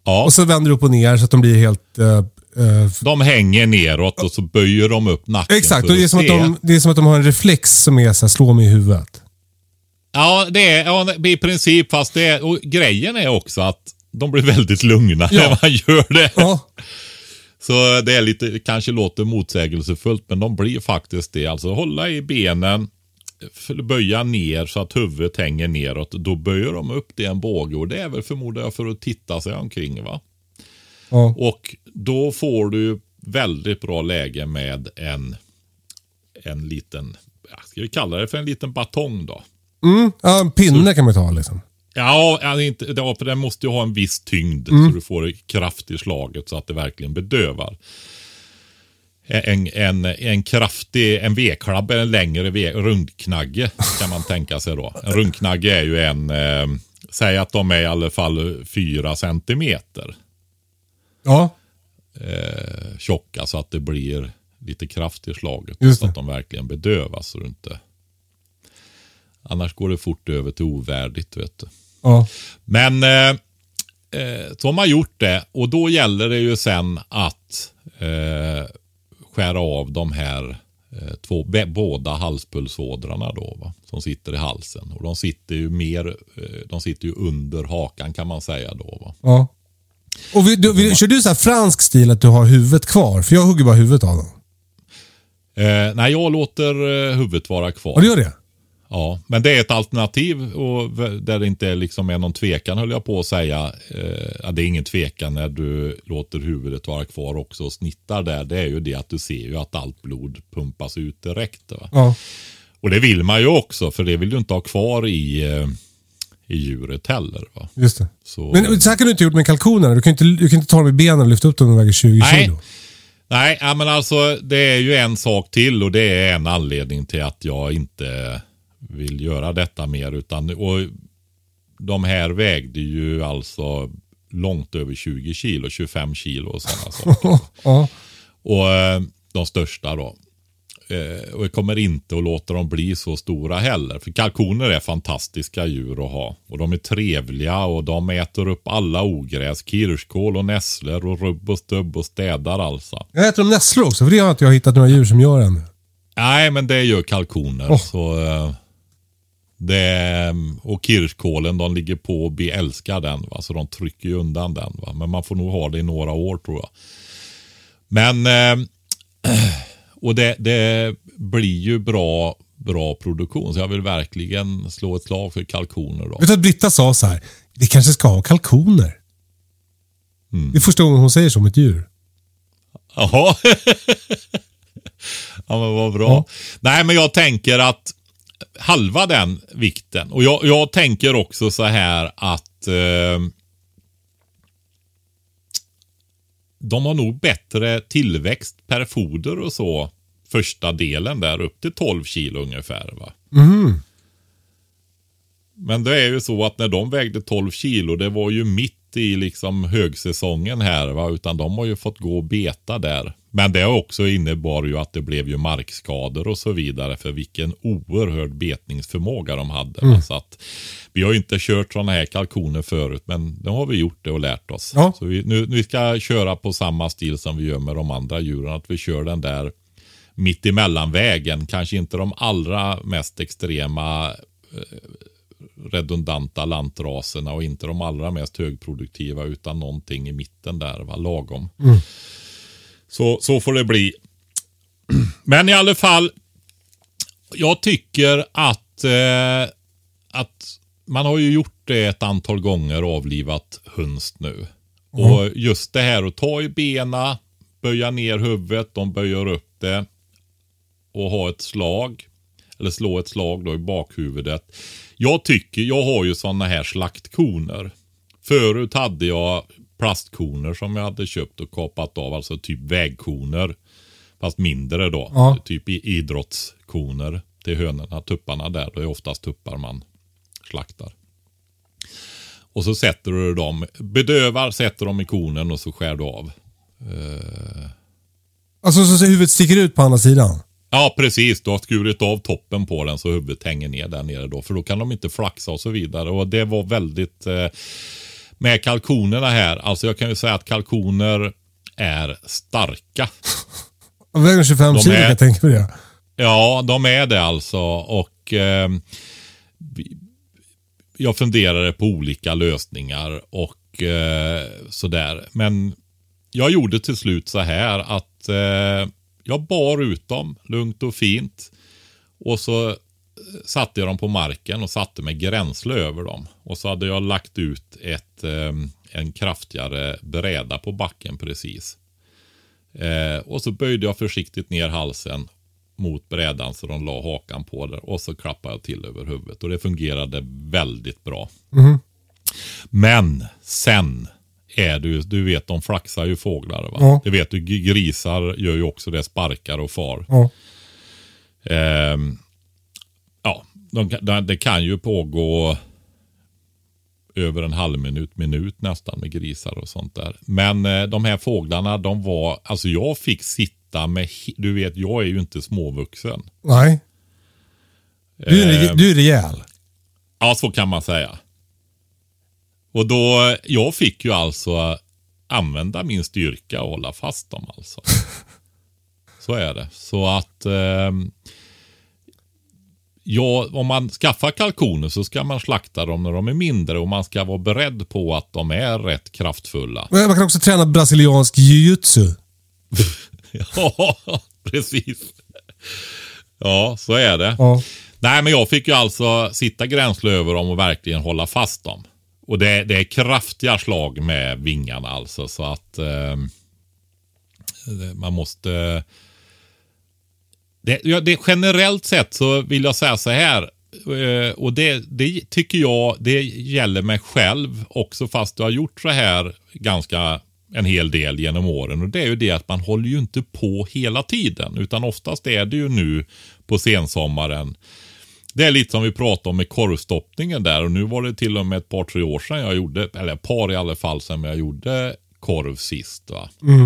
ja, och så vänder du upp och ner så att de blir helt... eh, eh, de hänger neråt och så böjer de upp nacken. exakt, och det är, som att de, det är som att de har en reflex som är så här, slå mig i huvudet. Ja, det är ja, i princip. Fast det är, och grejen är också att de blir väldigt lugna Ja. när man gör det. Ja. Så det är lite, kanske låter motsägelsefullt, men de blir faktiskt det. Alltså hålla i benen, böja ner så att huvudet hänger neråt. Då böjer de upp det en båge och det är väl förmodar jag för att titta sig omkring. va. ja. Och då får du väldigt bra läge med en, en liten, ska vi kalla det för en liten batong då. Mm, ja, en pinne kan man ta liksom. Ja, alltså inte, ja, för den måste ju ha en viss tyngd Mm. så du får kraft i slaget så att det verkligen bedövar. En, en, en kraftig, en V-klabb är en längre v, rundknagge kan man tänka sig då. En rundknagge är ju en eh, säg att de är i alla fall fyra centimeter Ja, eh, tjocka så att det blir lite kraft i slaget. Så att de verkligen bedövas. Så det inte... Annars går det fort över till ovärdigt. Vet du. ja. Men eh, eh, så har man gjort det och då gäller det ju sen att eh, skära av de här eh, två, båda halspulsådrarna då va, som sitter i halsen. Och de sitter ju mer, eh, de sitter ju under hakan kan man säga då va. ja. Och vi, du, vi, kör du så här fransk stil att du har huvudet kvar? För jag hugger bara huvudet av dem. Nej, jag låter eh, huvudet vara kvar. Och du gör det? Ja, men det är ett alternativ och där det inte liksom är någon tvekan höll jag på att säga. Eh, det är ingen tvekan när du låter huvudet vara kvar också och snittar där. Det är ju det att du ser ju att allt blod pumpas ut direkt. Ja. Och det vill man ju också för det vill du inte ha kvar i, eh, i djuret heller. Va? Just det. Så, Men så här kan du inte gjort med kalkonerna. Du kan inte, du kan inte ta dem i benen och lyfta upp dem när de väger 20 Nej. kilo. Nej, men alltså det är ju en sak till och det är en anledning till att jag inte vill göra detta mer. Utan, och de här vägde ju alltså långt över 20 kilo, 25 kilo och sådana saker. Ja. Och eh, de största då. Eh, och jag kommer inte att låta dem bli så stora heller. För kalkoner är fantastiska djur att ha. Och de är trevliga och de äter upp alla ogräs. Kirskål och nässlor och rubb och stubb och städar alltså. Jag äter de nässlor också, för det har inte jag hittat några djur som gör än. Nej, men det gör kalkoner. Åh. Så, eh, det, och kirskålen, de ligger på och beälskar den. Va? Så de trycker ju undan den. Va? Men man får nog ha det i några år tror jag. Men, eh, och det, det blir ju bra, bra produktion. Så jag vill verkligen slå ett slag för kalkoner. Då. Vet du att Britta sa så här? Vi kanske ska ha kalkoner. Mm. Det är första gången hon säger så om ett djur. Jaha. ja men vad bra. Ja. Nej men jag tänker att halva den vikten. Och jag, jag tänker också så här att eh, de har nog bättre tillväxt per foder och så första delen där upp till 12 kilo ungefär. va. Men det är ju så att när de vägde 12 kilo, det var ju mitt i liksom högsäsongen här. Va? Utan de har ju fått gå och beta där. Men det också innebar ju att det blev ju markskador och så vidare. För vilken oerhörd betningsförmåga de hade. Va? Så att, vi har ju inte kört sådana här kalkoner förut. Men nu har vi gjort det och lärt oss. Ja. Så vi, nu, nu ska köra på samma stil som vi gör med de andra djuren. Att vi kör den där mitt vägen. Kanske inte de allra mest extrema redundanta lantraserna och inte de allra mest högproduktiva utan någonting i mitten där, va? lagom. Så, så får det bli. Men i alla fall, jag tycker att, eh, att man har ju gjort det ett antal gånger avlivat höns nu. Och just det här att ta i bena, böja ner huvudet, de böjer upp det och ha ett slag. Eller slå ett slag då i bakhuvudet. Jag tycker, jag har ju sådana här slaktkoner. Förut hade jag plastkoner som jag hade köpt och kapat av, alltså typ vägkoner. Fast mindre då. Ja. Typ idrottskoner till hönorna, tupparna där. Det är oftast tuppar man slaktar. Och så sätter du dem, bedövar, sätter dem i konen och så skär du av. Alltså så, så huvudet sticker ut på andra sidan. Ja, precis. Du har skurit av toppen på den så huvudet hänger ner där nere då. För då kan de inte flaxa och så vidare. Och det var väldigt... Eh, med kalkonerna här. Alltså jag kan ju säga att kalkoner är starka. De väger 25 De kilo kan jag tänka mig det. Ja, de är det alltså. Och eh, jag funderade på olika lösningar och eh, sådär. Men jag gjorde till slut så här att eh, jag bar ut dem lugnt och fint. Och så satte jag dem på marken och satte mig gränsle över dem. Och så hade jag lagt ut ett, eh, en kraftigare bräda på backen precis. Eh, och så böjde jag försiktigt ner halsen mot brädan så de la hakan på där. Och så klappade jag till över huvudet. Och det fungerade väldigt bra. Men sen är du, du vet de flaxar ju fåglar va? Ja. Det vet du, grisar gör ju också det, sparkar och far. Ja. Ehm, de, det kan ju pågå över en halv minut, minut nästan med grisar och sånt där. Men eh, de här fåglarna, de var, alltså jag fick sitta med, du vet jag är ju inte småvuxen. Nej. Du är, Eh, du är rejäl. Ja, så kan man säga. Och då, jag fick ju alltså använda min styrka och hålla fast dem alltså. så är det. Så att ehm, ja, om man skaffar kalkoner så ska man slakta dem när de är mindre och man ska vara beredd på att de är rätt kraftfulla. Man kan också träna brasiliansk jiu-jitsu. Ja, precis. Ja, så är det. Ja. Nej, men jag fick ju alltså sitta gränsle över dem och verkligen hålla fast dem. Och det, det är kraftiga slag med vingarna alltså så att eh, man måste... Det, ja, det, generellt sett så vill jag säga så här. eh, Och det, det tycker jag, det gäller mig själv också fast du har gjort så här ganska en hel del genom åren. Och det är ju det att man håller ju inte på hela tiden. Utan oftast är det ju nu på sensommaren. Det är lite som vi pratade om med korvstoppningen där och nu var det till och med ett par tre år sedan jag gjorde, eller ett par i alla fall sedan jag gjorde korv sist. Va? Mm.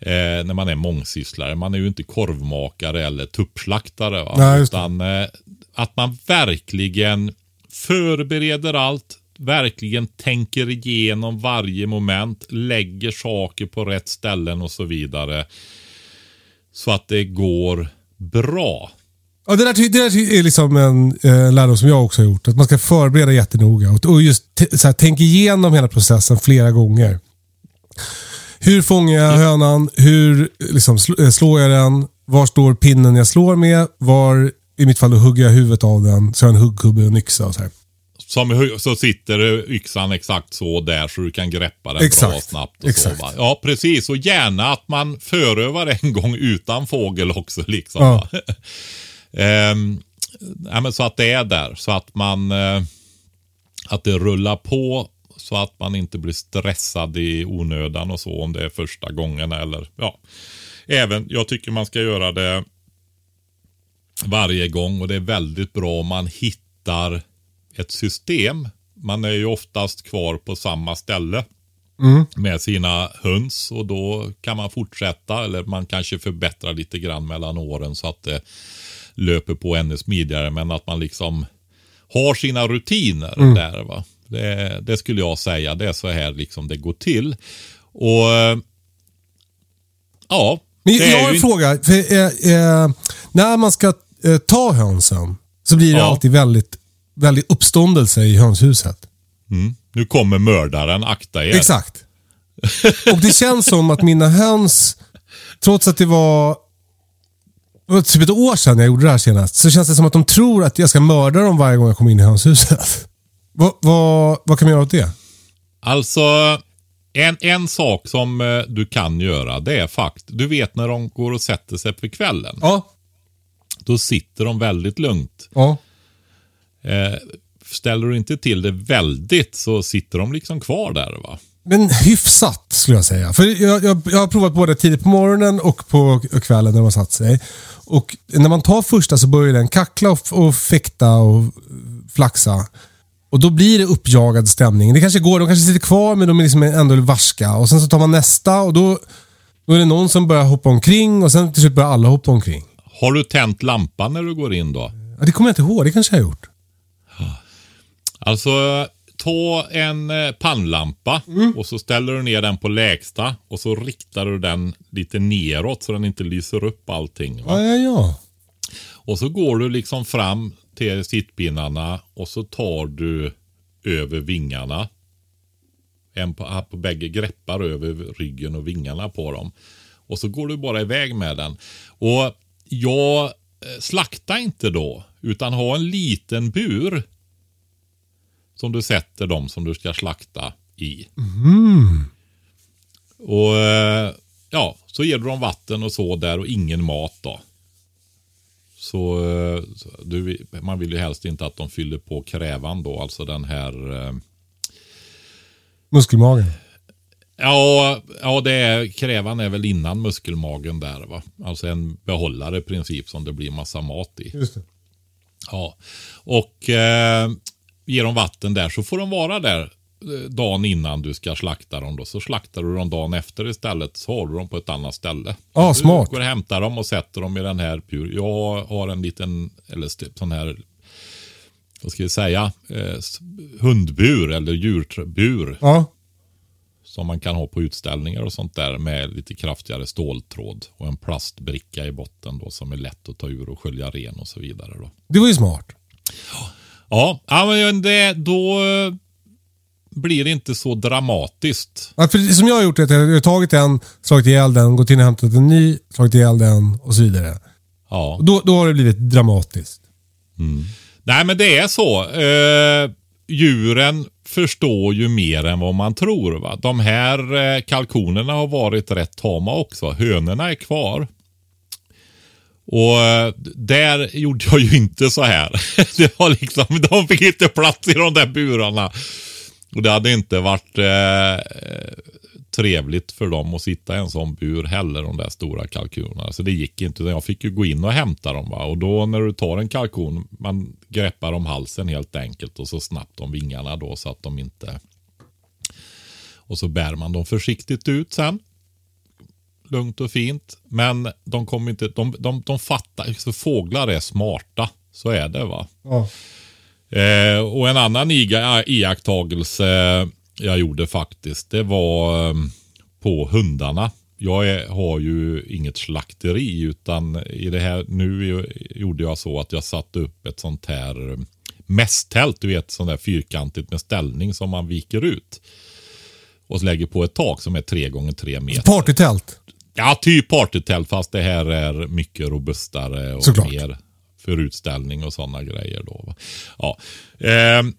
Eh, när man är mångsysslare. Man är ju inte korvmakare eller tuppslaktare. Va? Nej. Utan eh, att man verkligen förbereder allt, verkligen tänker igenom varje moment, lägger saker på rätt ställen och så vidare. Så att det går bra. Ja, det, där, det där är liksom en eh, lärdom som jag också har gjort. Att man ska förbereda jättenoga och, och just så här, tänk igenom hela processen flera gånger. Hur fångar jag hönan? Hur liksom, eh, slår jag den? Var står pinnen jag slår med? Var, i mitt fall, hugger jag huvudet av den. Så jag har en huggkubbe och en yxa och så här. Som, så sitter yxan exakt så där så du kan greppa den bra Exakt. snabbt. Och Exakt. Så, va? Ja, precis. Och gärna att man förövar en gång utan fågel också. Liksom, Ja. Ehm, ja, men så att det är där. Så att man eh, att det rullar på så att man inte blir stressad i onödan och så om det är första gången eller ja. Även, jag tycker man ska göra det varje gång och det är väldigt bra om man hittar ett system. Man är ju oftast kvar på samma ställe med sina höns och då kan man fortsätta eller man kanske förbättrar lite grann mellan åren så att det löper på ännu smidigare men att man liksom har sina rutiner där. Va? Det, det skulle jag säga, det är så här liksom det går till. Och eh, ja. Men jag har en fråga. För, eh, eh, när man ska eh, ta hönsen så blir det Ja. alltid väldigt, väldigt uppståndelse i hönshuset. Mm. Nu kommer mördaren, akta er. Exakt. Och det känns som att mina höns, trots att det var, det var typ ett år sedan jag gjorde det här senast, så känns det som att de tror att jag ska mörda dem varje gång jag kommer in i hönshuset. Vad, vad, vad kan man göra åt det? Alltså, en, en sak som eh, du kan göra, det är fakt. Du vet när de går och sätter sig på kvällen. Ja. Då sitter de väldigt lugnt. Ja. Eh, ställer du inte till det väldigt så sitter de liksom kvar där va. Men hyfsat skulle jag säga. För jag, jag, jag har provat både tidigt på morgonen och på kvällen när de har satt sig. Och när man tar första så börjar den kackla och, och fäkta och flaxa. Och då blir det uppjagad stämning. Det kanske går, de kanske sitter kvar men de är liksom ändå varska. Och sen så tar man nästa och då, då är det någon som börjar hoppa omkring och sen till slut börjar alla hoppa omkring. Har du tänt lampan när du går in då? Ja, det kommer jag inte ihåg, det kanske jag har gjort. Alltså, ta en eh, pannlampa Mm. och så ställer du ner den på lägsta och så riktar du den lite neråt så den inte lyser upp allting. Va? Ja, ja, ja. Och så går du liksom fram till sittpinnarna och så tar du över vingarna. En på, på bägge greppar över ryggen och vingarna på dem. Och så går du bara iväg med den. Och jag eh, slaktar inte då, utan ha en liten bur. Som du sätter dem som du ska slakta i. Och eh, ja, så ger du dem vatten och så där och ingen mat då. Så, du, man vill ju helst inte att de fyller på krävan då, alltså den här eh, Muskelmagen. Ja, ja det är, krävan är väl innan muskelmagen där va. Alltså en behållare i princip som det blir massa mat i. Just det. Ja, och eh, ger dem vatten där så får de vara där dagen innan du ska slakta dem. Då. Så slaktar du dem dagen efter istället. Så har du dem på ett annat ställe. Ja, du smart. går och hämtar dem och sätter dem i den här bur. Jag har en liten, eller sån här, vad ska vi säga, eh, hundbur eller djurbur Ja. som man kan ha på utställningar och sånt där med lite kraftigare ståltråd och en plastbricka i botten då som är lätt att ta ur och skölja ren och så vidare. Då. Det var ju smart. Ja, ja men det, då blir det inte så dramatiskt. Ja, för som jag har gjort är att jag har tagit en, slagit ihjäl den, gått in och hämtat en ny, slagit ihjäl den och så vidare. Ja. Och då, då har det blivit dramatiskt. Nej, men det är så. Eh, djuren förstår ju mer än vad man tror. Va? De här eh, kalkonerna har varit rätt tama också. Hönorna är kvar. Och eh, där gjorde jag ju inte så här. Det var liksom, de fick inte plats i de där burarna. Och det hade inte varit eh, trevligt för dem att sitta i en sån bur heller, de där stora kalkonerna. Så det gick inte. utan Jag fick ju gå in och hämta dem. Va? Och då när du tar en kalkon, man greppar om halsen helt enkelt och så snabbt om vingarna då så att de inte... Och så bär man dem försiktigt ut sen. Lugnt och fint. Men de kommer inte, de, de, de fattar, så fåglar är smarta. Så är det va. Ja. Eh, och en annan iga- iakttagelse jag gjorde faktiskt, det var eh, på hundarna. Jag är, har ju inget slakteri utan i det här, nu gjorde jag så att jag satte upp ett sånt här eh, mässtält, du vet sånt där fyrkantigt med ställning som man viker ut. Och lägger på ett tak som är tre gånger tre meter. Partytält. Ja, typ partytält fast det här är mycket robustare och Såklart. mer för utställning och sådana grejer. Då. va. Ja. Ehm,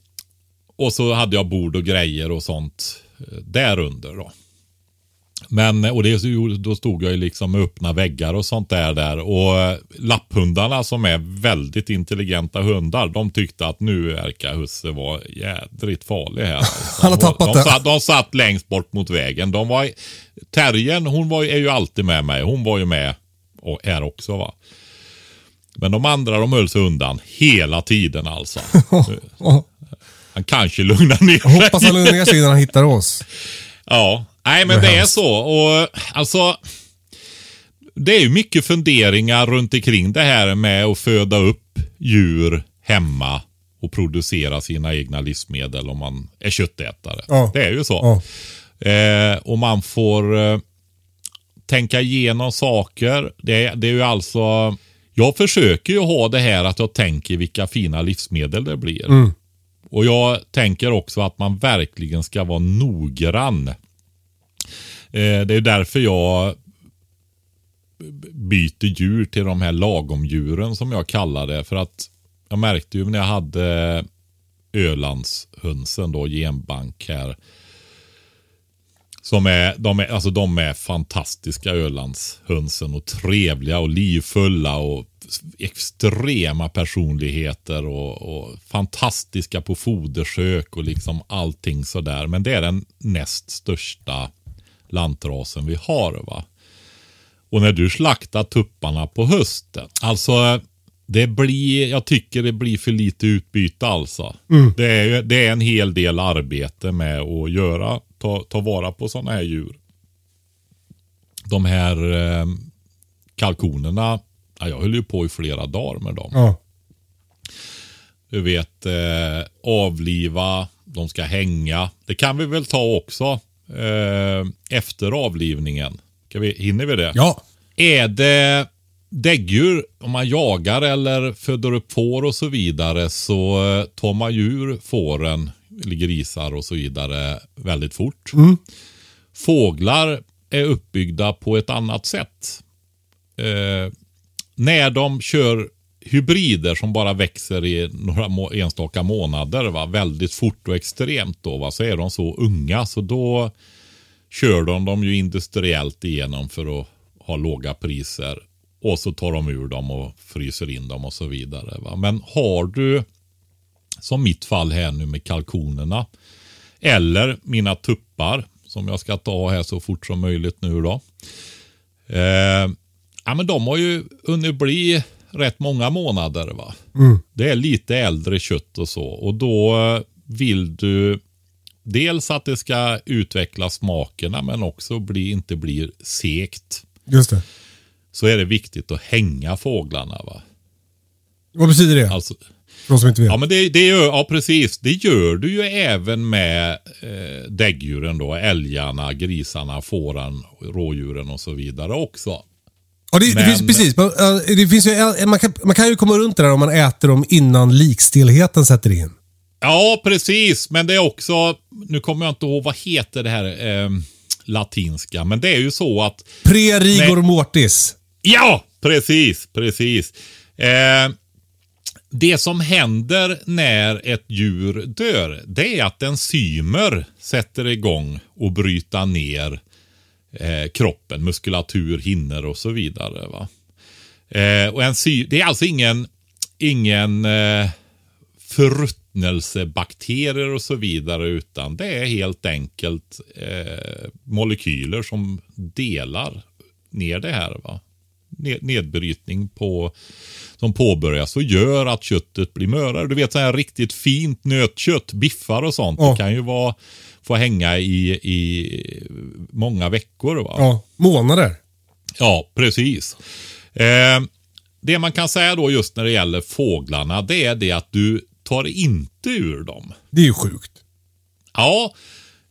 och så hade jag bord och grejer och sånt eh, där under. Då. Men, och det, då stod jag ju liksom med öppna väggar och sånt där. där. Och eh, lapphundarna som är väldigt intelligenta hundar, de tyckte att nu verkar Husse vara jädrigt farlig här. Alltså. Han har tappat de, det. Satt, de satt längst bort mot vägen. De var, terriern, hon var, är ju alltid med mig. Hon var ju med och här också va. Men de andra de höll sig undan hela tiden alltså. Han kanske lugnar ner sig. Hoppas han lugnar ner sig innan han hittar oss. Ja, nej men Det är det är hemskt. så. Och alltså, det är ju mycket funderingar runt omkring det här med att föda upp djur hemma och producera sina egna livsmedel om man är köttätare. Ja. Det är ju så. Ja. Eh, och man får eh, tänka igenom saker. Det, det är ju alltså, jag försöker ju ha det här att jag tänker vilka fina livsmedel det blir. Mm. Och jag tänker också att man verkligen ska vara noggrann. Eh, det är därför jag byter djur till de här lagomdjuren som jag kallar det. För att jag märkte ju när jag hade Ölandshönsen då, genbank här. Som är, de är, alltså de är fantastiska Ölandshönsen och trevliga och livfulla och extrema personligheter och, och fantastiska på fodersök och liksom allting sådär. Men det är den näst största lantrasen vi har. va. Och när du slaktar tupparna på hösten. Alltså, det blir, jag tycker det blir för lite utbyte alltså. Det, är, det är en hel del arbete med att göra, ta, ta vara på sådana här djur. De här eh, kalkonerna, ja, jag höll ju på i flera dagar med dem. Ja. Du vet, eh, avliva, de ska hänga. Det kan vi väl ta också eh, efter avlivningen. Kan vi, hinner vi det? ja. Är det däggdjur, om man jagar eller föder upp får och så vidare så eh, tar man djur, fåren, eller grisar och så vidare väldigt fort. Fåglar är uppbyggda på ett annat sätt. Eh, när de kör hybrider som bara växer i några må- enstaka månader va, väldigt fort och extremt då va, så är de så unga så då kör de dem ju industriellt igenom för att ha låga priser. Och så tar de ur dem och fryser in dem och så vidare. Va? Men har du, som mitt fall här nu med kalkonerna, eller mina tuppar, som jag ska ta här så fort som möjligt nu då. Eh, ja, men de har ju hunnit bli rätt många månader. va. Det är lite äldre kött och så. Och då eh, vill du dels att det ska utveckla smakerna men också bli, inte bli sekt. Just det. Så är det viktigt att hänga fåglarna. va. Vad betyder det? Alltså, de som inte vet. Ja, men det, det gör, ja, precis. Det gör du ju även med eh, däggdjuren då. Älgarna, grisarna, fåren, rådjuren och så vidare också. Ja, det, det Men- finns precis. Man, ja, det finns ju, ja, man, kan, man kan ju komma runt det där om man äter dem innan likstelheten sätter in. Ja, precis. Men det är också, nu kommer jag inte ihåg, vad heter det här eh, latinska? Men det är ju så att Pre rigor Nej. mortis. Ja, precis, precis. Eh, det som händer när ett djur dör, det är att enzymer sätter igång och bryta ner eh, kroppen, muskulatur, hinnor och så vidare. Va? Eh, och enzy det är alltså ingen, ingen eh, förruttnelsebakterier och så vidare, utan det är helt enkelt eh, molekyler som delar ner det här. Va? Ned- Nedbrytning på, som påbörjas och gör att köttet blir mörare. Du vet så här riktigt fint nötkött, biffar och sånt. Ja. Det kan ju vara, få hänga i, i många veckor. Va? Ja, månader. Ja, precis. Eh, det man kan säga då just när det gäller fåglarna, det är det att du tar inte ur dem. Det är ju sjukt. Ja,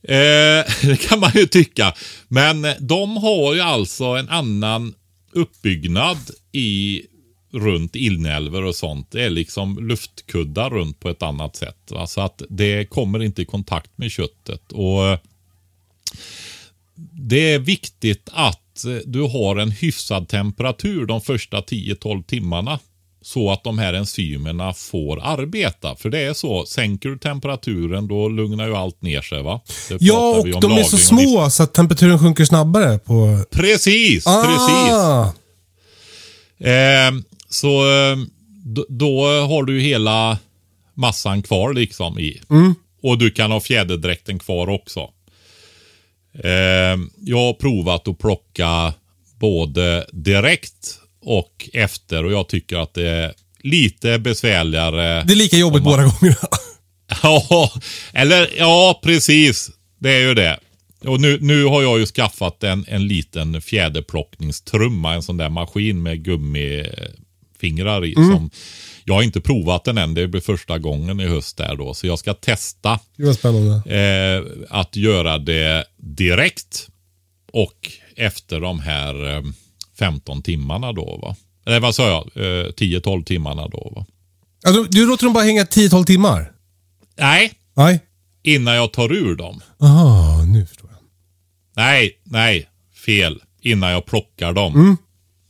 eh, det kan man ju tycka. Men de har ju alltså en annan uppbyggnad i runt inälvor och sånt. Det är liksom luftkuddar runt på ett annat sätt. Va? Så att det kommer inte i kontakt med köttet. Och eh, Det är viktigt att eh, du har en hyfsad temperatur de första 10-12 timmarna. Så att de här enzymerna får arbeta. För det är så, sänker du temperaturen då lugnar ju allt ner sig. va? Det Ja, och de är så små så att temperaturen sjunker snabbare på... Precis, precis. Ah, Eh, så eh, då, då har du ju hela massan kvar liksom i. Och du kan ha fjäderdräkten kvar också. Eh, jag har provat att plocka både direkt och efter och jag tycker att det är lite besvärligare. Det är lika jobbigt man- båda gångerna. Ja, eller ja, precis. Det är ju det. Och nu, nu har jag ju skaffat en, en liten fjäderplockningstrumma, en sån där maskin med gummifingrar i. Som, jag har inte provat den än, det blir första gången i höst där då. Så jag ska testa Det var spännande. eh, att göra det direkt och efter de här eh, 15 timmarna då. Va? Eller vad sa jag? Eh, 10-12 timmarna då. Va? Alltså, du låter dem bara hänga 10-12 timmar? Nej, Nej. innan jag tar ur dem. Aha, nu förstår jag. Nej, nej, fel. Innan jag plockar dem.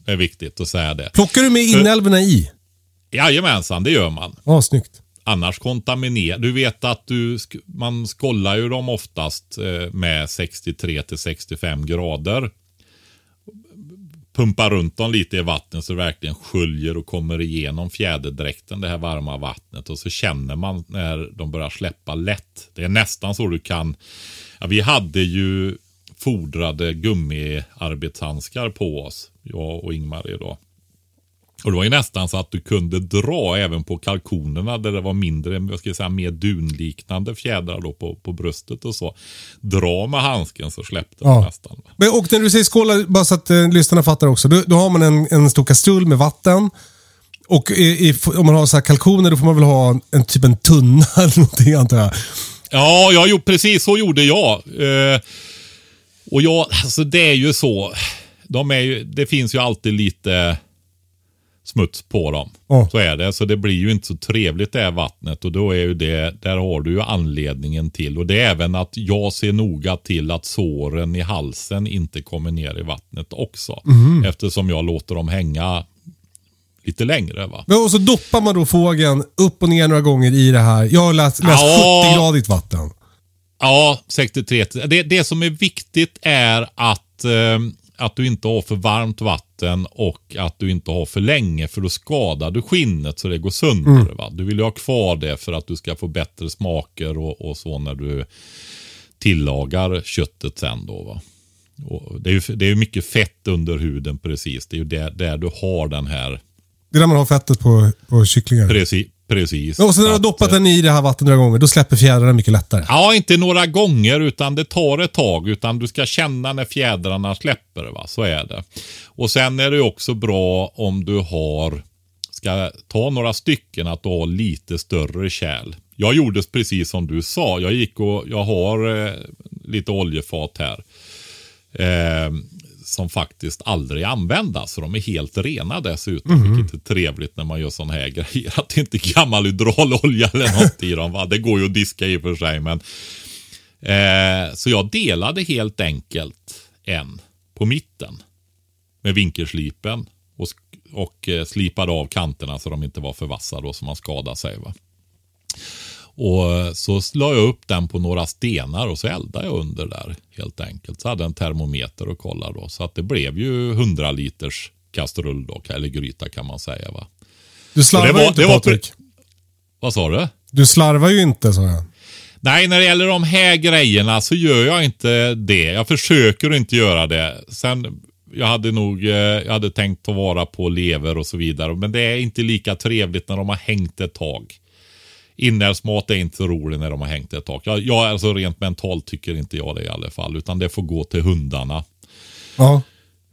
Det är viktigt att säga det. Plockar du med inälvorna i? Jajamensan, det gör man. Ja, snyggt. Annars kontaminerar. Du vet att du, man skollar ju dem oftast eh, med 63 till 65 grader. Pumpa runt dem lite i vattnet så det verkligen sköljer och kommer igenom fjäderdräkten, det här varma vattnet. Och så känner man när de börjar släppa lätt. Det är nästan så du kan... Ja, vi hade ju fodrade gummiarbetshandskar på oss, jag och Ingmar idag. Och det var ju nästan så att du kunde dra även på kalkonerna där det var mindre, jag ska säga mer dunliknande fjädrar då på, på bröstet och så. Dra med handsken så släppte Ja. det nästan. Men, och när du säger skåla, bara så att eh, lyssnarna fattar också. Då, då har man en, en stor kastrull med vatten. Och i, i, om man har så här kalkoner då får man väl ha en, en typ en tunna eller någonting antar jag. Ja, jag gjorde, precis så gjorde jag. Eh, och jag, alltså det är ju så. De är ju, det finns ju alltid lite smuts på dem. Ja. Så är det. Så det blir ju inte så trevligt det här vattnet. Och då är ju det, där har du ju anledningen till. Och det är även att jag ser noga till att såren i halsen inte kommer ner i vattnet också. Eftersom jag låter dem hänga lite längre. va. Men, och så doppar man då fågeln upp och ner några gånger i det här. Jag har läst, läst Ja. 70-gradigt vatten. Ja, 63. Det, det som är viktigt är att, eh, att du inte har för varmt vatten och att du inte har för länge för då skadar du skinnet så det går sönder. Va? Du vill ju ha kvar det för att du ska få bättre smaker och, och så när du tillagar köttet sen då. Va? Och det, är ju, det är mycket fett under huden precis. Det är ju där, där du har den här Det är där man har fettet på, på kycklingar. Precis. Precis. Och sen när du har doppat eh, den i det här vattnet några gånger, då släpper fjädrarna mycket lättare. Ja, inte några gånger utan det tar ett tag. Utan du ska känna när fjädrarna släpper. Va? Så är det. Och sen är det också bra om du har, ska ta några stycken, att du har lite större kärl. Jag gjorde precis som du sa. Jag gick och, jag har eh, lite oljefat här. Eh, som faktiskt aldrig användas. Så de är helt rena dessutom. Vilket är trevligt när man gör sådana här grejer. Att det inte är gammal hydraulolja eller något i dem. Va? Det går ju att diska i och för sig. Men, eh, så jag delade helt enkelt en på mitten. Med vinkelslipen. Och, och eh, slipade av kanterna så de inte var för vassa då så man skadade sig. Va? Och så la jag upp den på några stenar och så eldade jag under där helt enkelt. Så hade jag en termometer och kollade då. Så att det blev ju 100 liters kastrull då, eller gryta kan man säga va. Du slarvar ju inte Patrik. Vad sa du? Du slarvar ju inte, sa jag. Nej, när det gäller de här grejerna så gör jag inte det. Jag försöker inte göra det. Sen, jag hade nog, eh, jag hade tänkt ta vara på lever och så vidare. Men det är inte lika trevligt när de har hängt ett tag. Inälvsmat är inte så roligt när de har hängt ett tag. Jag, jag alltså rent mentalt tycker inte jag det i alla fall. Utan det får gå till hundarna. Ja.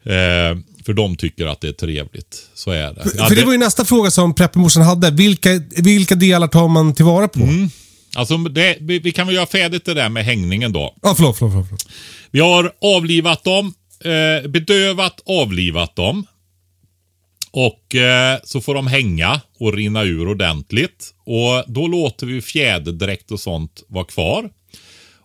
Eh, för de tycker att det är trevligt. Så är det. Ja, För det var ju nästa fråga som preppemorsan hade. Vilka, vilka delar tar man tillvara på? Mm. Alltså, det, vi, vi kan väl göra färdigt det där med hängningen då. Ja, förlåt, förlåt. förlåt. Vi har avlivat dem, eh, bedövat, avlivat dem. Och eh, så får de hänga och rinna ur ordentligt. Och då låter vi fjäderdräkt och sånt vara kvar.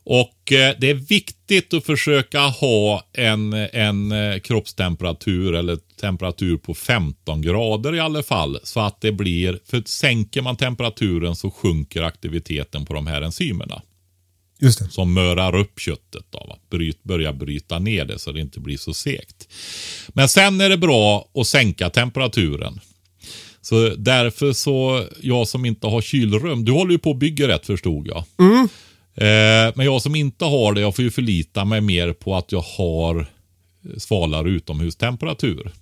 Och eh, det är viktigt att försöka ha en, en eh, kroppstemperatur eller temperatur på 15 grader i alla fall. Så att det blir, för sänker man temperaturen så sjunker aktiviteten på de här enzymerna som mörar upp köttet. Då, va? Bryt, börjar bryta ner det så det inte blir så segt. Men sen är det bra att sänka temperaturen. Så därför så, jag som inte har kylrum, du håller ju på att bygga rätt förstod jag. Eh, men jag som inte har det, jag får ju förlita mig mer på att jag har svalare utomhustemperatur.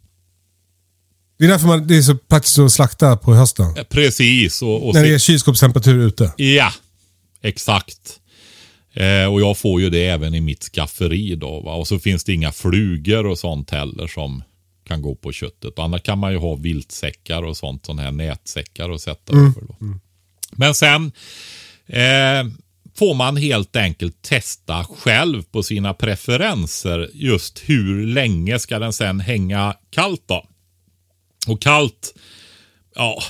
Det är därför man, det är så praktiskt att slakta på hösten. Eh, Precis. Och, och När det är kylskåpstemperatur ute. Ja, exakt. Eh, och jag får ju det även i mitt skafferi då. Va? Och så finns det inga flugor och sånt heller som kan gå på köttet. Och annars kan man ju ha viltsäckar och sånt, sådana här nätsäckar och sätta över då. Men sen eh, får man helt enkelt testa själv på sina preferenser just hur länge ska den sen hänga kallt då. Och kallt, ja,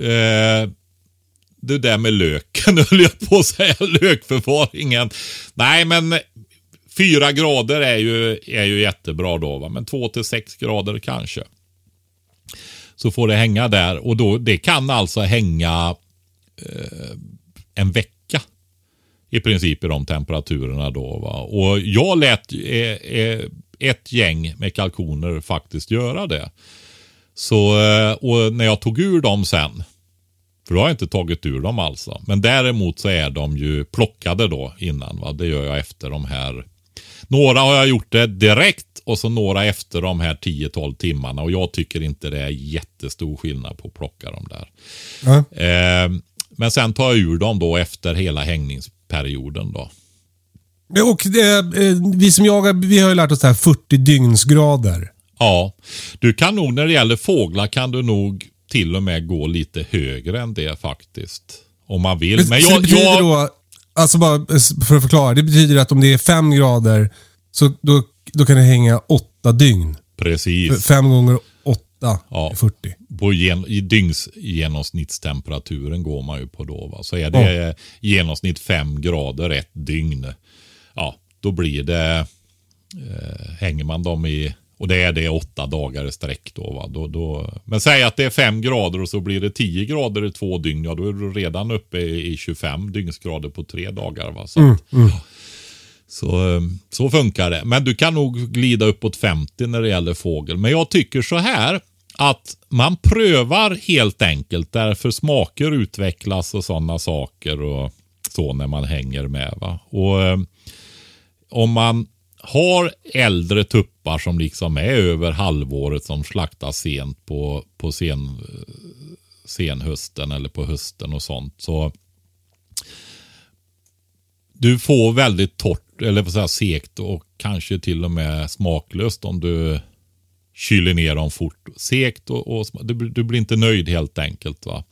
eh, det där med löken höll jag på att säga, lökförvaringen. Nej, men fyra grader är ju, är ju jättebra då, va? men två till sex grader kanske. Så får det hänga där och då, det kan alltså hänga eh, en vecka i princip i de temperaturerna då. Va? Och jag lät eh, eh, ett gäng med kalkoner faktiskt göra det. Så, eh, och när jag tog ur dem sen, för då har jag inte tagit ur dem alltså. Men däremot så är de ju plockade då innan. Va? Det gör jag efter de här. Några har jag gjort det direkt och så några efter de här 10-12 timmarna. Och jag tycker inte det är jättestor skillnad på att plocka dem där. Ja. Eh, men sen tar jag ur dem då efter hela hängningsperioden då. Och eh, vi som jagar, vi har ju lärt oss det här 40 dygnsgrader. Ja, du kan nog när det gäller fåglar kan du nog till och med gå lite högre än det faktiskt. Om man vill. Men så det jag, betyder jag, då, alltså bara eh, för att förklara. Det betyder att om det är 5 grader, så då, då kan det hänga 8 dygn. precis. 5 gånger 8 Ja. är 40. På gen, I dygns genomsnittstemperaturen går man ju på då. Va? Så är det i genomsnitt fem grader ett dygn. Ja, då blir det, eh, hänger man dem i, och det är det åtta dagar i sträck då, va? då, då. Men säg att det är fem grader och så blir det tio grader i två dygn. Ja, då är du redan uppe i, i 25 dygnsgrader på tre dagar. Va? Så, att, så, eh, så funkar det. Men du kan nog glida uppåt 50 när det gäller fågel. Men jag tycker så här att man prövar helt enkelt därför smaker utvecklas och sådana saker och så när man hänger med. Va? Och eh, om man har äldre tuppar som liksom är över halvåret som slaktas sent på, på sen, senhösten eller på hösten och sånt. Så du får väldigt torrt, eller vad säga segt och kanske till och med smaklöst om du kyler ner dem fort. Segt och, och du, du, blir inte nöjd helt enkelt. va.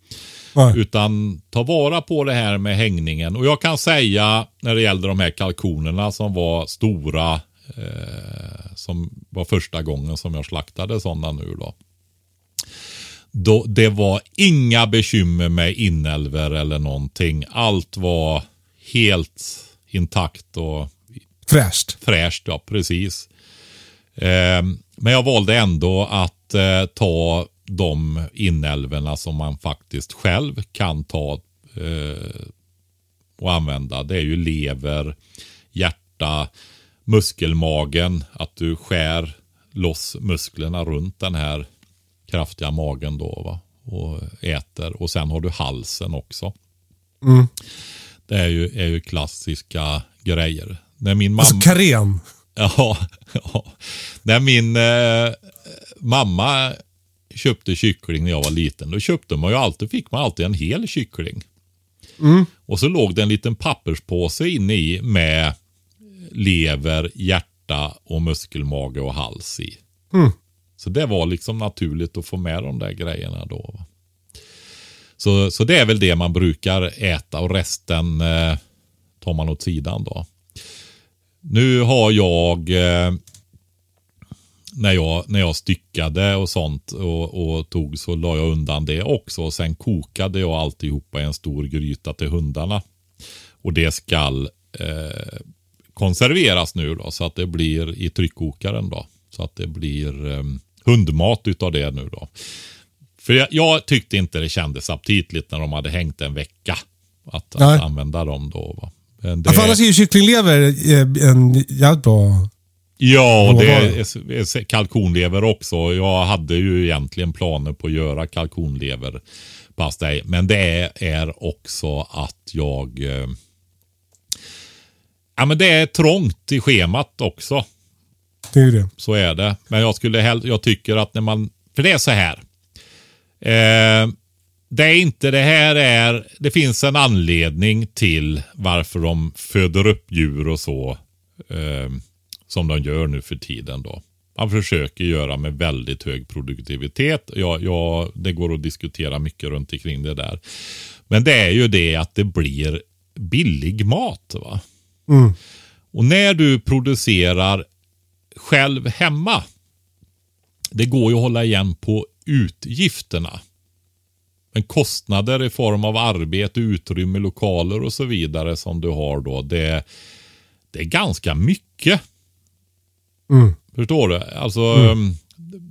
Nej. Utan ta vara på det här med hängningen. Och jag kan säga när det gällde de här kalkonerna som var stora. Eh, som var första gången som jag slaktade sådana nu då. då. Det var inga bekymmer med inälvor eller någonting. Allt var helt intakt och Fräscht. fräscht. Ja, precis. Eh, men jag valde ändå att eh, ta de inälvorna som man faktiskt själv kan ta eh, och använda. Det är ju lever, hjärta, muskelmagen. Att du skär loss musklerna runt den här kraftiga magen då va? och äter. Och sen har du halsen också. Mm. Det är ju, är ju klassiska grejer. När min mamma... Alltså karen. Ja, ja. När min eh, mamma köpte kyckling när jag var liten, då köpte man ju alltid, fick man alltid en hel kyckling. Och så låg det en liten papperspåse inne i med lever, hjärta och muskelmage och hals i. Så det var liksom naturligt att få med de där grejerna då. Så, så det är väl det man brukar äta och resten eh, tar man åt sidan då. Nu har jag eh, när jag, när jag styckade och sånt och, och tog så la jag undan det också. Och sen kokade jag alltihopa i en stor gryta till hundarna. Och det skall eh, konserveras nu då så att det blir i tryckkokaren då. Så att det blir eh, hundmat utav det nu då. För jag, jag tyckte inte det kändes aptitligt när de hade hängt en vecka. Att, att använda dem då. Va? Men det- Ja, för annars är ju kycklinglever eh, en jävligt bra... Ja, det är, är kalkonlever också. Jag hade ju egentligen planer på att göra kalkonleverpastej. Men det är, också att jag... Eh, ja, men det är trångt i schemat också. Det är det. Så är det. Men jag skulle hell- jag tycker att när man, för det är så här. Eh, det är inte det här är, det finns en anledning till varför de föder upp djur och så. Eh, som de gör nu för tiden då. Man försöker göra med väldigt hög produktivitet. Ja, ja, det går att diskutera mycket runt omkring det där. Men det är ju det att det blir billig mat. va. Och när du producerar själv hemma. Det går ju att hålla igen på utgifterna. Men kostnader i form av arbete, utrymme, lokaler och så vidare som du har då. Det, det är ganska mycket. Förstår du? Alltså, um,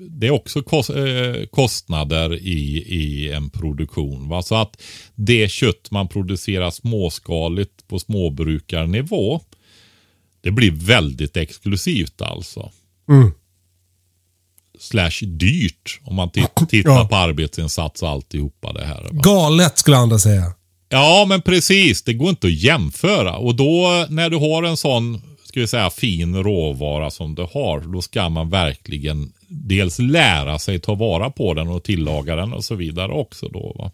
det är också kos- eh, kostnader i, i en produktion. Va? Så att det kött man producerar småskaligt på småbrukarnivå. Det blir väldigt exklusivt alltså. Slash dyrt om man tit- tittar Ja. på arbetsinsats och alltihopa det här. Va? Galet skulle andra säga. Ja, men precis. Det går inte att jämföra. Och då när du har en sån, ska vi säga, fin råvara som du har, då ska man verkligen dels lära sig ta vara på den och tillaga den och så vidare också. Då, va?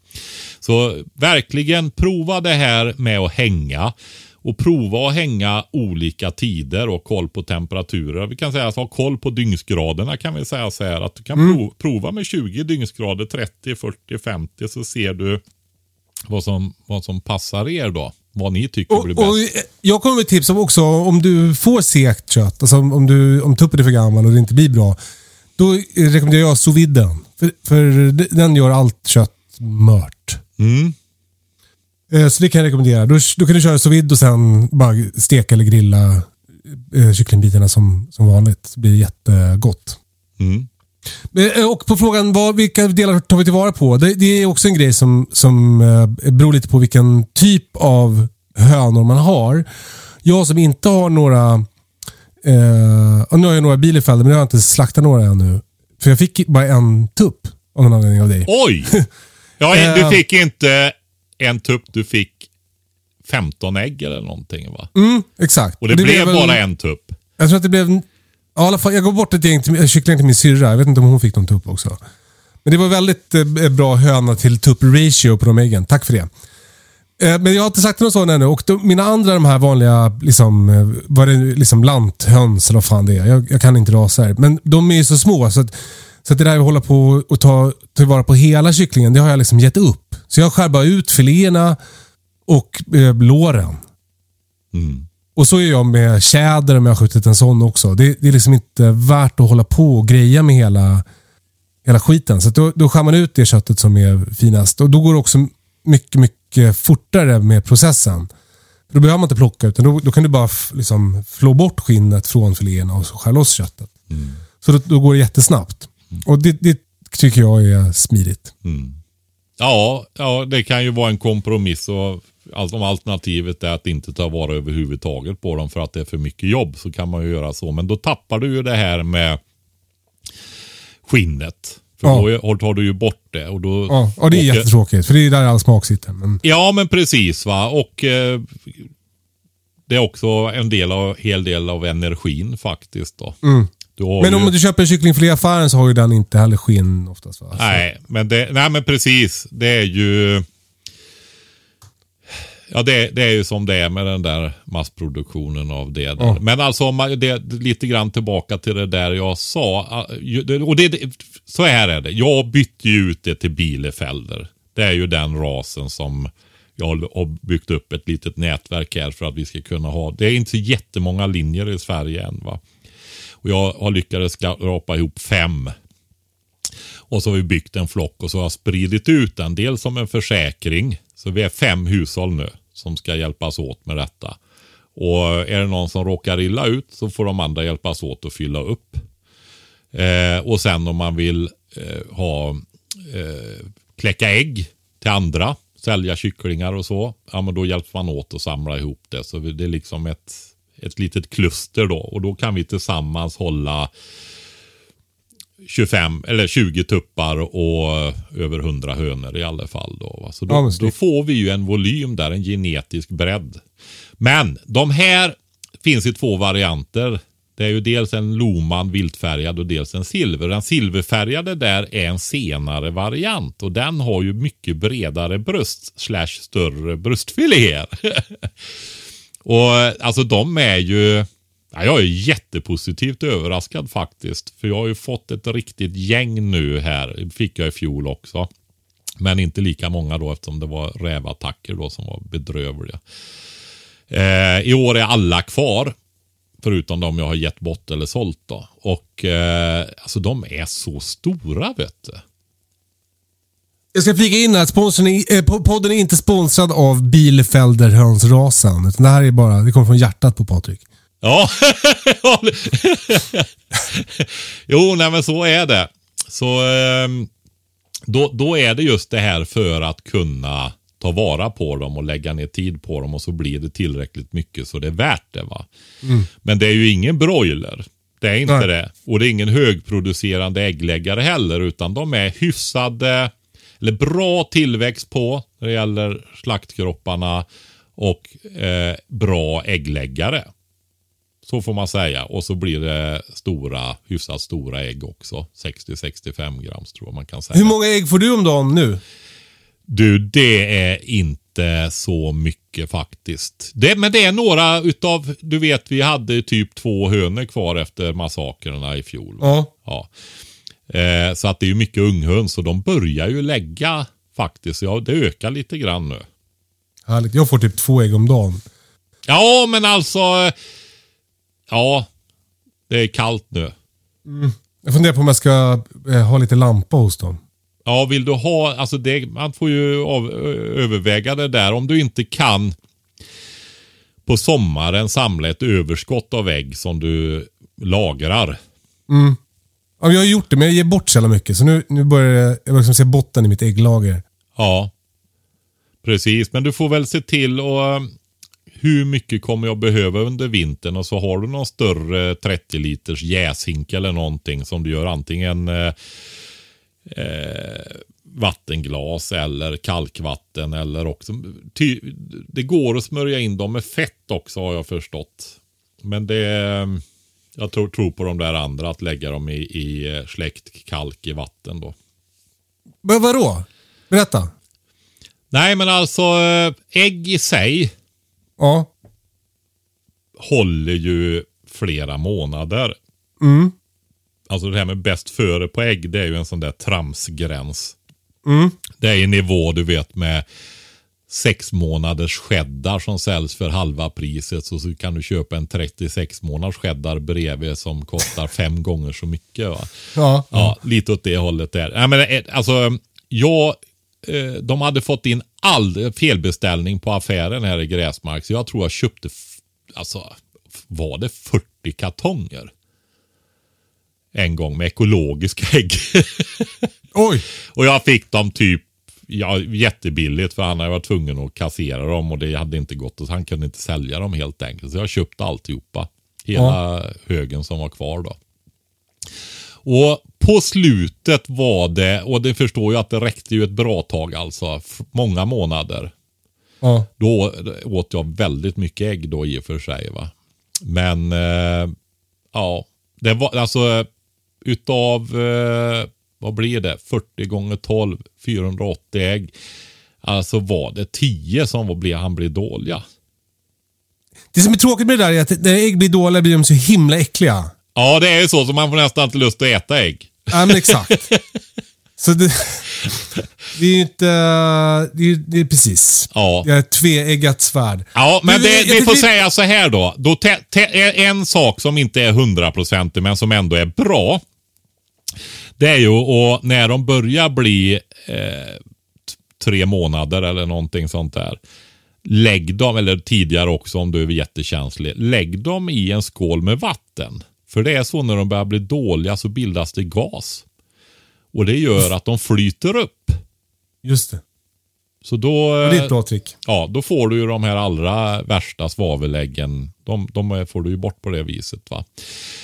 Så verkligen prova det här med att hänga. Och prova att hänga olika tider och koll på temperaturer. Vi kan säga att ha koll på dygnsgraderna kan vi säga så här. Att du kan prov, prova med 20 dygnsgrader, 30, 40, 50 så ser du vad som, vad som passar er då. Vad ni tycker Och, blir bäst. och jag kommer med tips om också om du får segt kött, alltså om, om, du, om tuppen är för gammal och det inte blir bra. Då rekommenderar jag sous viden. För, för den gör allt kött mört. Mm. Eh, Så det kan jag rekommendera. Då, då kan du köra sous och sen bara steka eller grilla eh, kycklingbitarna som, som vanligt. Det blir jättegott. Mm. Eh, Och på frågan vad, vilka delar tar vi tillvara på? Det, det är också en grej som, som eh, beror lite på vilken typ av hönor man har. Jag som inte har några... Eh, nu har jag några bielefelder men jag har inte slaktat några ännu. För jag fick bara en tupp av någon anledning av dig. Oj! Ja, Eh. du fick inte en tupp, du fick 15 ägg eller någonting va? Mm, exakt. Och det, blev blev bara en tupp. Jag tror att det blev... Ja, i alla fall, jag gav bort ett gäng till, kycklingar till min syrra. Jag vet inte om hon fick någon tupp också. Men det var väldigt eh, bra höna till tupp-ratio på de äggen. Tack för det. Eh, men jag har inte sagt något sånt ännu. Och de, mina andra de här vanliga, liksom, eh, vad det, liksom lanthöns eller vad fan det är. Jag, jag kan inte raser. Men de är ju så små så att, så att det där att hålla på och ta tillvara på hela kycklingen, det har jag liksom gett upp. Så jag skär bara ut filéerna och eh, låren. Mm. Och så är jag med tjäder om jag har skjutit en sån också. Det, det är liksom inte värt att hålla på och greja med hela, hela skiten. Så då, då skär man ut det köttet som är finast. Och då går det också mycket, mycket fortare med processen. Då behöver man inte plocka utan då, då kan du bara liksom flå bort skinnet från filéerna och så skär loss köttet. Så då, då går det jättesnabbt. Och det, det tycker jag är smidigt. Ja, ja, det kan ju vara en kompromiss. Och allt om alternativet är att inte ta vara överhuvudtaget på dem för att det är för mycket jobb så kan man ju göra så. Men då tappar du ju det här med skinnet. För Ja. då tar du ju bort det. Och då, Ja, och det är och- jättetråkigt för det är där all smak sitter. Men, Ja, men precis va. Och eh, det är också en del av, hel del av energin faktiskt då. Mm. men ju, om du köper en kycklingfilé i affären så har ju den inte heller skinn oftast. Va? Nej, men, det, nej, men precis. Det är ju... Ja, det, det är ju som det är med den där massproduktionen av det. Ja. Men alltså, om man- det, lite grann tillbaka till det där jag sa. Och det, det, så här är det. Jag bytte ju ut det till Bielefelder. Det är ju den rasen som jag har byggt upp ett litet nätverk här för att vi ska kunna ha. Det är inte så jättemånga linjer i Sverige än. va. Och jag har lyckats skrapa ihop fem och så har vi byggt en flock och så har jag spridit ut den. Dels som en försäkring. Så vi är fem hushåll nu som ska hjälpas åt med detta. Och är det någon som råkar illa ut så får de andra hjälpas åt att fylla upp. Eh, och sen om man vill eh, ha eh, kläcka ägg till andra, sälja kycklingar och så. Ja men då hjälps man åt att samla ihop det. Så det är liksom ett, ett litet kluster då. Och då kan vi tillsammans hålla 25 eller 20 tuppar och över 100 hönor i alla fall. Då, va? Så då, Ja, då får vi ju en volym där, en genetisk bredd. Men de här finns i två varianter. Det är ju dels en Loman viltfärgad och dels en silver. Den silverfärgade där är en senare variant och den har ju mycket bredare bröst slash större bröstfiléer. och alltså de är ju Ja, jag är jättepositivt överraskad faktiskt. För jag har ju fått ett riktigt gäng nu här. Det fick jag i fjol också. Men inte lika många då eftersom det var rävattacker då som var bedrövliga. Eh, I år är alla kvar. Förutom de jag har gett bort eller sålt då. Och eh, alltså de är så stora vet du. Jag ska flika in här att sponsorn är, eh, podden är inte sponsrad av Bielefelder hönsrasen. Utan det här är bara, det kommer från hjärtat på Patrik. Ja. jo, nej men så är det. Så ehm, då, då är det just det här för att kunna ta vara på dem och lägga ner tid på dem och så blir det tillräckligt mycket så det är värt det. va. Men det är ju ingen broiler. Det är inte Nej. det. Och det är ingen högproducerande äggläggare heller utan de är hyfsade eller bra tillväxt på när det gäller slaktkropparna och eh, bra äggläggare. Så får man säga. Och så blir det stora, hyfsat stora ägg också. 60-65 grams tror jag man kan säga. Hur många ägg får du om dagen nu? Du, det är inte så mycket faktiskt. Det, men det är några utav, du vet vi hade typ två hönor kvar efter massakrerna i fjol. Ja. Ja. Eh, så att det är ju mycket unghöns och de börjar ju lägga faktiskt. Ja, det ökar lite grann nu. Härligt. Jag får typ två ägg om dagen. Ja, men alltså. Ja, det är kallt nu. Jag funderar på om jag ska eh, ha lite lampa hos dem. Ja, vill du ha, alltså det, man får ju av, överväga det där. Om du inte kan på sommaren samla ett överskott av ägg som du lagrar. Ja, jag har gjort det, men jag ger bort så jävla mycket. Så nu, nu börjar jag börjar liksom se botten i mitt ägglager. Ja, precis. Men du får väl se till och hur mycket kommer jag behöva under vintern och så har du någon större 30 liters jäshink eller någonting som du gör antingen eh, eh, vattenglas eller kalkvatten eller också ty, det går att smörja in dem med fett också har jag förstått. Men det Jag tror, tror på de där andra, att lägga dem i, i eh, släckt kalk i vatten då. Men vadå? Berätta. Nej, men alltså eh, ägg i sig Ja. håller ju flera månader. Mm. Alltså det här med bäst före på ägg, det är ju en sån där tramsgräns. Mm. Det är en nivå du vet med sex månaders cheddar som säljs för halva priset. Så, så kan du köpa en 36 månaders cheddar bredvid som kostar fem gånger så mycket. Va? Ja. Ja, lite åt det hållet där. Nej, men, eh, alltså, jag, eh, de hade fått in all felbeställning på affären här i Gräsmark. Så jag tror jag köpte, alltså, var det 40 kartonger? En gång med ekologiska ägg. Oj. och jag fick dem typ ja, jättebilligt för han hade varit tvungen att kassera dem och det hade inte gått. Och han kunde inte sälja dem helt enkelt. Så jag köpte alltihopa. Hela högen som var kvar då. Och på slutet var det, och det förstår jag att det räckte ju ett bra tag alltså. Många månader. Ja. Då åt jag väldigt mycket ägg då i och för sig. Va? Men eh, ja, det var alltså utav, eh, vad blir det, 40 gånger 12, 480 ägg. Alltså var det 10 som var, blev, han blev dåliga. Det som är tråkigt med det där är att när ägg blir dåliga blir de så himla äckliga. Ja, det är ju så, så man får nästan inte lust att äta ägg. Ja, men exakt. så det, det är ju inte... Det är, det är precis. Ja. Jag är ett tveeggat svärd. Ja, men det, vi tycker får säga så här då. då te, te, en sak som inte är hundraprocentig men som ändå är bra. Det är ju och när de börjar bli eh, tre månader eller någonting sånt där. Lägg dem, eller tidigare också om du är jättekänslig. Lägg dem i en skål med vatten. För det är så när de börjar bli dåliga så bildas det gas. Och det gör att de flyter upp. Just det. Så då... Det är ett bra trick. Ja, då får du ju de här allra värsta svaveläggen. De, de får du ju bort på det viset. va.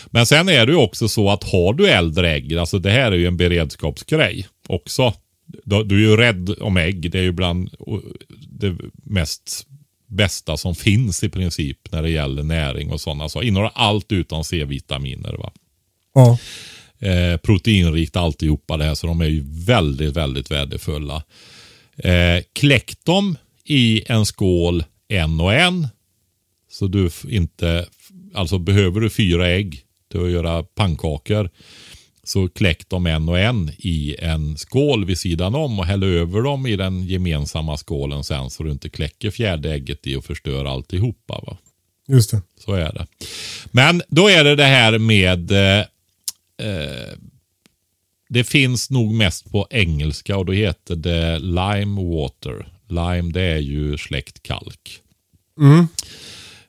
Men sen är det ju också så att har du äldre ägg, alltså det här är ju en beredskapsgrej också. Du, du är ju rädd om ägg. Det är ju bland det mest bästa som finns i princip när det gäller näring och sådana saker. Innehåller allt utom C-vitaminer. va. Ja. Eh, proteinrikt alltihopa det här, så de är ju väldigt, väldigt värdefulla. Eh, kläck dem i en skål en och en. Så du inte, alltså behöver du fyra ägg till att göra pannkakor. Så kläck dem en och en i en skål vid sidan om och häll över dem i den gemensamma skålen sen så du inte kläcker fjärde ägget i och förstör alltihopa. Va? Just det. Så är det. Men då är det det här med eh, eh, det finns nog mest på engelska och då heter det lime water. Lime det är ju släckt kalk. Mm.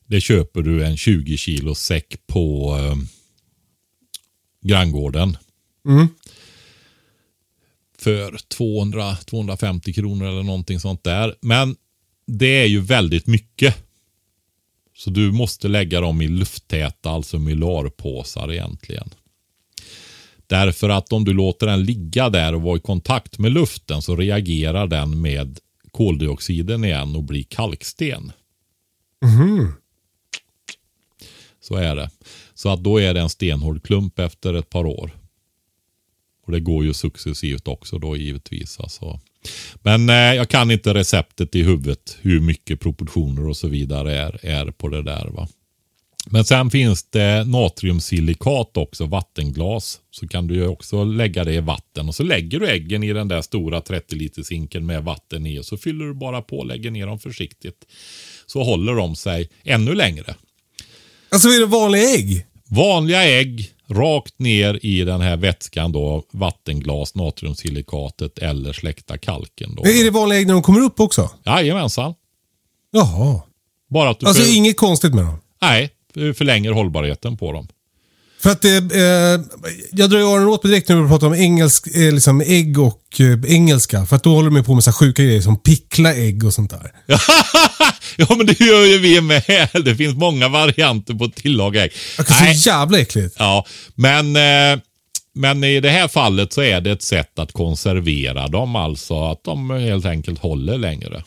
Det köper du en 20 kilo säck på eh, granngården. Mm. För 200-250 kronor eller någonting sånt där. Men det är ju väldigt mycket. Så du måste lägga dem i lufttäta, alltså mylarpåsar egentligen. Därför att om du låter den ligga där och vara i kontakt med luften så reagerar den med koldioxiden igen och blir kalksten. Så är det. Så att då är det en stenhård klump efter ett par år. Och det går ju successivt också då givetvis. Alltså. Men eh, jag kan inte receptet i huvudet hur mycket proportioner och så vidare är, är på det där. va. Men sen finns det natriumsilikat också, vattenglas. Så kan du ju också lägga det i vatten och så lägger du äggen i den där stora 30 liters hinken med vatten i och så fyller du bara på lägger ner dem försiktigt. Så håller de sig ännu längre. Alltså är det vanliga ägg? Vanliga ägg rakt ner i den här vätskan då, vattenglas, natriumsilikatet eller släckta kalken då. Är det vanliga ägg när de kommer upp också? Jajamensan. Jaha. Bara att du Alltså för... inget konstigt med dem? Nej, du förlänger hållbarheten på dem. För att eh, eh, jag drar ju öronen åt mig direkt när vi pratar om engelsk, eh, liksom ägg och eh, engelska. För att då håller de på med så sjuka grejer som pickla ägg och sånt där. ja, men det gör ju vi med. Det finns många varianter på att tillaga ägg. Det är så jävla äckligt. Ja, men, eh, men i det här fallet så är det ett sätt att konservera dem. Alltså att de helt enkelt håller längre.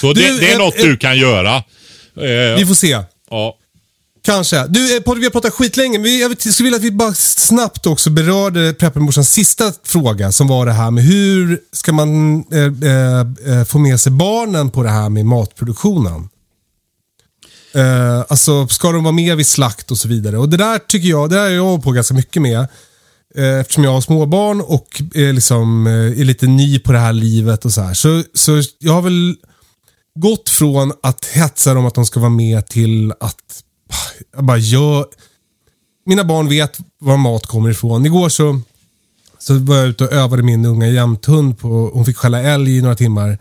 Så det, Du, det är eh, något eh, du kan göra. Eh, Vi får se. ja. Kanske. Du, eh, vi har pratat skitlänge. men Jag skulle vilja att vi bara snabbt också berörde preppermorsans sista fråga som var det här med hur ska man eh, eh, eh, få med sig barnen på det här med matproduktionen? Eh, alltså, ska de vara med vid slakt och så vidare? Och det där tycker jag, det där är jag på ganska mycket med. Eh, eftersom jag har småbarn och är, liksom, eh, är lite ny på det här livet och så här. Så, så jag har väl gått från att hetsa dem att de ska vara med till att jag bara gör... Mina barn vet var mat kommer ifrån. Igår så, så var jag ute och övade min unga jämthund. På, hon fick skälla älg i några timmar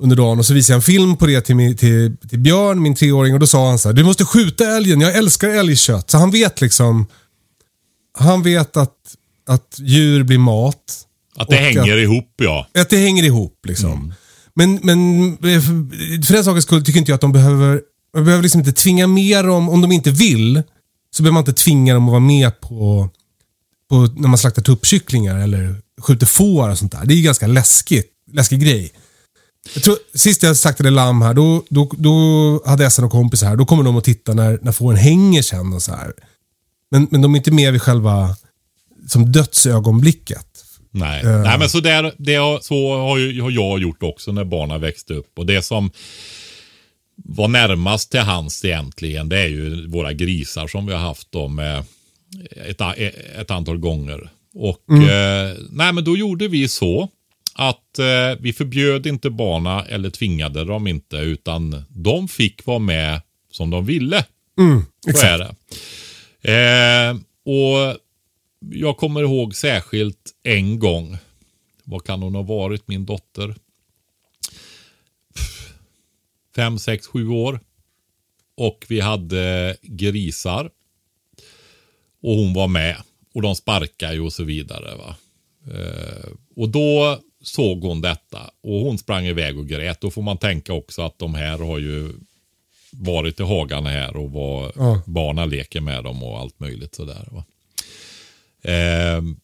under dagen. Och så visade jag en film på det till, min, till, till Björn, min treåring. Och då sa han så här, du måste skjuta älgen. Jag älskar älgkött. Så han vet liksom... Han vet att, att djur blir mat. Att det hänger att- ihop ja. att det hänger ihop liksom. Men, men för- för den sakens skull tycker inte jag att de behöver, man behöver liksom inte tvinga med dem, om de inte vill, så behöver man inte tvinga dem att vara med på, på när man slaktar tuppkycklingar eller skjuter får och sånt där. Det är ju ganska läskigt, läskig grej. Jag tror, sist jag slaktade lamm här, då, då, då hade jag och kompisar här. Då kommer de och tittar när, när fåren hänger sen och så här. Men, men de är inte med vid själva som dödsögonblicket. Nej, Eh. Nej men så, där, det, har- så har, ju, har jag gjort också när barnen växte upp. Och det som var närmast till hans egentligen, det är ju våra grisar som vi har haft då med ett, a- ett antal gånger. Och eh, nej men då gjorde vi så att eh, vi förbjöd inte barnen eller tvingade dem inte utan de fick vara med som de ville. Så är det. Eh, och jag kommer ihåg särskilt en gång. Vad kan hon ha varit, min dotter? Fem, sex, sju år. Och vi hade grisar. Och hon var med. Och de sparkade ju och så vidare. Va? Eh, och då såg hon detta. Och hon sprang iväg och grät. Då får man tänka också att de här har ju varit i hagarna här och var, Ja. barnen leker med dem och allt möjligt sådär. Va? Ehm,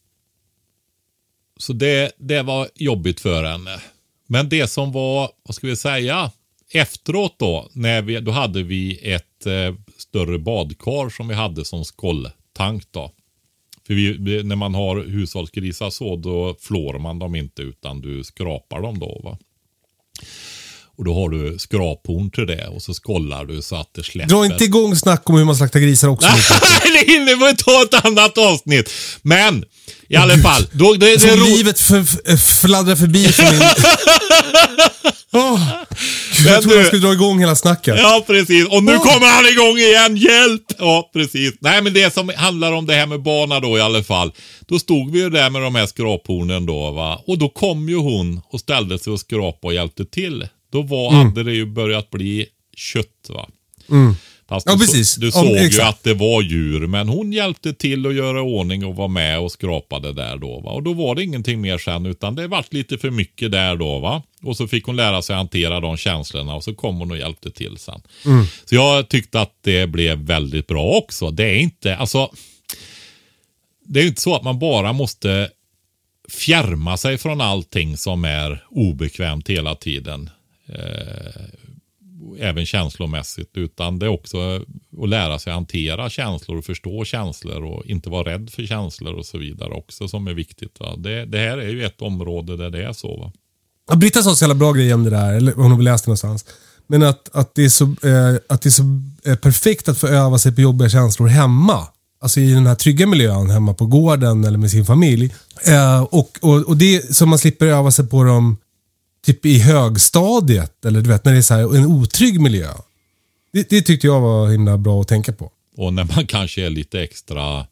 så det, det var jobbigt för henne. Men det som var, vad ska vi säga, efteråt då, när vi, då hade vi ett eh, större badkar som vi hade som skålltank då. För vi, vi, när man har hushållsgrisar så, då flår man dem inte utan du skrapar dem då. va. Och då har du skraphorn till det och så skollar du så att det släpper. Dra inte igång snack om hur man slaktar grisar också. Nej, det hinner vi ta ett annat avsnitt. Men i alla fall. Då, det, det, ro- livet för, för, fladdrar förbi för min... Gud, jag trodde jag skulle dra igång hela snacket. Ja, precis. Och nu Åh. kommer han igång igen. Hjälp! Ja, precis. Nej, men det som handlar om det här med barna då i alla fall. Då stod vi ju där med de här skraphornen då va. Och då kom ju hon och ställde sig och skrapade och hjälpte till. Då var, Mm. hade det ju börjat bli kött va. Fast Ja, du, precis. Du Ja, såg ju exakt. att det var djur, men hon hjälpte till att göra ordning och var med och skrapade där då. Va? Och då var det ingenting mer sen, utan det vart lite för mycket där då. va. Och så fick hon lära sig hantera de känslorna och så kom hon och hjälpte till sen. Så jag tyckte att det blev väldigt bra också. Det är inte, alltså. Det är ju inte så att man bara måste fjärma sig från allting som är obekvämt hela tiden. Eh, även känslomässigt. Utan det är också att lära sig hantera känslor och förstå känslor och inte vara rädd för känslor och så vidare också som är viktigt. Va? Det, det här är ju ett område där det är så. Va? Ja, Britta sa så jävla bra grejer om det där, eller hon har väl läst det någonstans. Men att, att det är så, eh, att det är så eh, perfekt att få öva sig på jobbiga känslor hemma. Alltså i den här trygga miljön hemma på gården eller med sin familj. Eh, och, och, och det som man slipper öva sig på dem typ i högstadiet. Eller du vet, när det är så här, en otrygg miljö. Det, det tyckte jag var himla bra att tänka på. Och när man kanske är lite extra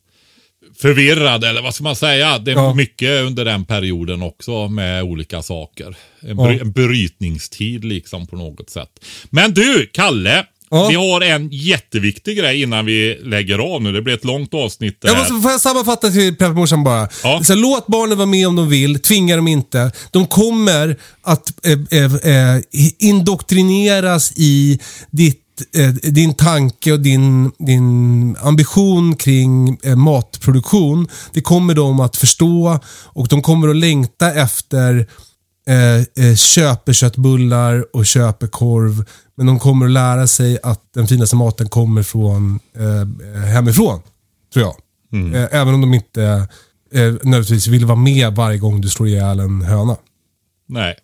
förvirrad eller vad ska man säga. Det är Ja. mycket under den perioden också med olika saker. En, bry- Ja. en brytningstid liksom på något sätt. Men du, Kalle. Ja. Vi har en jätteviktig grej innan vi lägger av nu. Det blir ett långt avsnitt Jag måste, får jag sammanfatta till pepparmorsan bara? Ja. Så här, låt barnen vara med om de vill, tvinga dem inte. De kommer att eh, eh, eh, indoktrineras i ditt, eh, din tanke och din, din ambition kring eh, matproduktion. Det kommer de att förstå och de kommer att längta efter eh, eh, köper köttbullar och köper korv. Men de kommer att lära sig att den finaste maten kommer från eh, hemifrån. Tror jag. Eh, även om de inte eh, nödvändigtvis vill vara med varje gång du slår ihjäl en höna. Nej.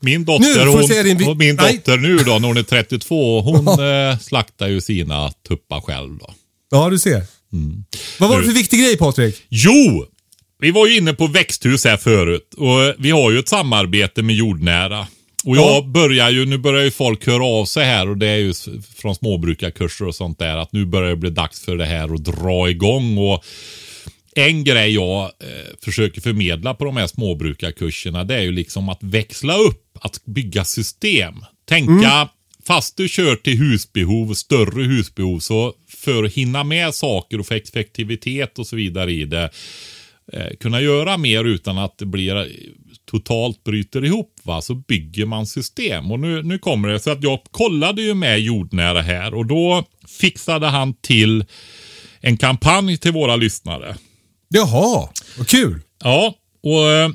Min Nu dotter, din vi- hon, och min Nej. dotter nu då, när hon är 32, hon eh, slaktar ju sina tuppar själv då. Ja, du ser. Vad var det Nu- för viktig grej Patrik? Jo! Vi var ju inne på växthus här förut och vi har ju ett samarbete med jordnära. Och jag Ja. börjar ju, nu börjar ju folk höra av sig här och det är ju från småbrukarkurser och sånt där att nu börjar det bli dags för det här att dra igång. Och en grej jag eh, försöker förmedla på de här småbrukarkurserna det är ju liksom att växla upp, att bygga system. Tänka, fast du kör till husbehov, större husbehov, så för att hinna med saker och få effektivitet och så vidare i det, eh, kunna göra mer utan att det blir eh, totalt bryter ihop, va? så bygger man system. Och nu, nu kommer det, så att jag kollade ju med jordnära här och då fixade han till en kampanj till våra lyssnare. Jaha, vad kul. Ja, och eh,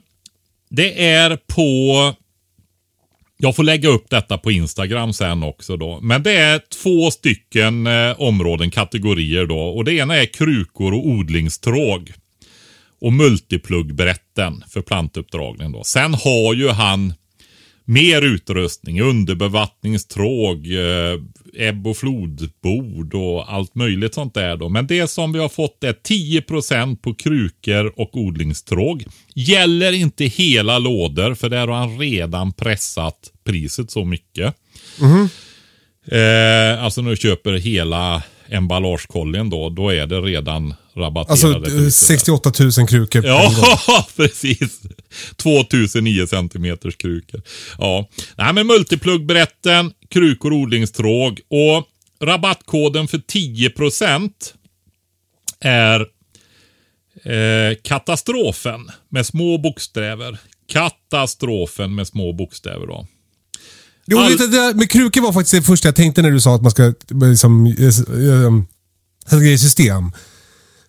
det är på... Jag får lägga upp detta på Instagram sen också då. Men det är två stycken eh, områden, kategorier då. Och det ena är krukor och odlingstråg. Och multiplugbrätten för plantuppdragning då. Sen har ju han mer utrustning, underbevattningstråg, eh, ebb och flodbord och allt möjligt sånt där då. Men det som vi har fått är 10% på krukor och odlingstråg. Gäller inte hela lådor för där har han redan pressat priset så mycket. Eh, alltså när du köper hela emballagekollen då, då är det redan rabatterade Alltså eh, priser där. 68 000 krukor. Ja, precis. 2009 centimeters krukor. Ja, Nej, men multiplugbrätten, krukor, odlingstråg och rabattkoden för 10% är eh, katastrofen med små bokstäver. Katastrofen med små bokstäver då. Jo, All- det där med krukor var faktiskt det första jag tänkte när du sa att man ska eh, liksom, grejer i system.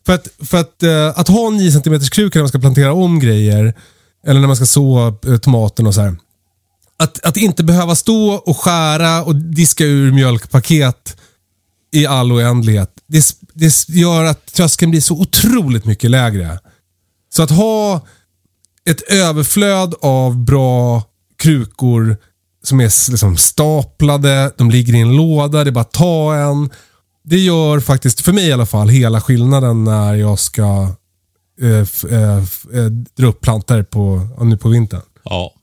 För att, för att, eh, att ha 9 cm kruka när man ska plantera om grejer, eller när man ska så eh, tomaten och så här. Att, att inte behöva stå och skära och diska ur mjölkpaket i all oändlighet. Det, det gör att tröskeln blir så otroligt mycket lägre. Så att ha ett överflöd av bra krukor som är liksom staplade, de ligger i en låda, det är bara att ta en. Det gör faktiskt, för mig i alla fall, hela skillnaden när jag ska eh, eh, eh, dra upp plantor på, nu på vintern. Ja.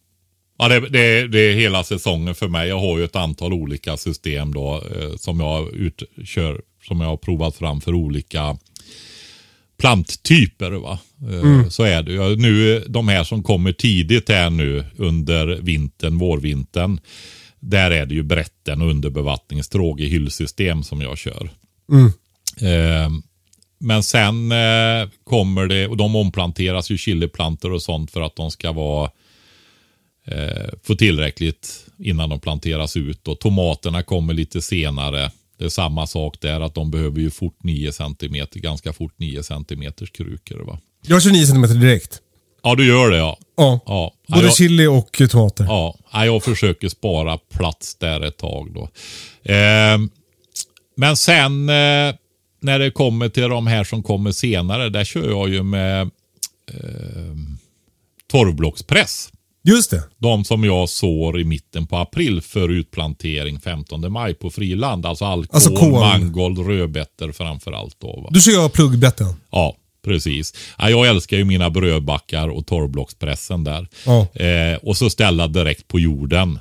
Ja, det, det, det är hela säsongen för mig. Jag har ju ett antal olika system då eh, som jag ut, kör, som jag har provat fram för olika planttyper. Va? Eh, Så är det ju. Nu, de här som kommer tidigt här nu under vintern, vårvintern. Där är det ju brätten och underbevattningstråg i hyllsystem som jag kör. Eh, men sen eh, kommer det, och de omplanteras ju chiliplantor och sånt för att de ska vara eh, få tillräckligt innan de planteras ut. Och tomaterna kommer lite senare. Det är samma sak där, att de behöver ju fort 9 cm, ganska fort 9 cm krukor. Va? Jag kör 9 cm direkt. Ja, du gör det ja. Ja. Ja, Både ja, jag, chili och tomater. ja, ja, jag försöker spara plats där ett tag då. Eh, men sen eh, när det kommer till de här som kommer senare, där kör jag ju med eh, torvblockspress. Just det. De som jag sår i mitten på april för utplantering 15 maj på friland. Alltså alkohol, Alltså mangold, rödbetor framför allt. Då, va? Du kör jag pluggbetten. Ja, precis. Ja, jag älskar ju mina brödbackar och torrblockspressen där. Ja. Eh, och så ställa direkt på jorden.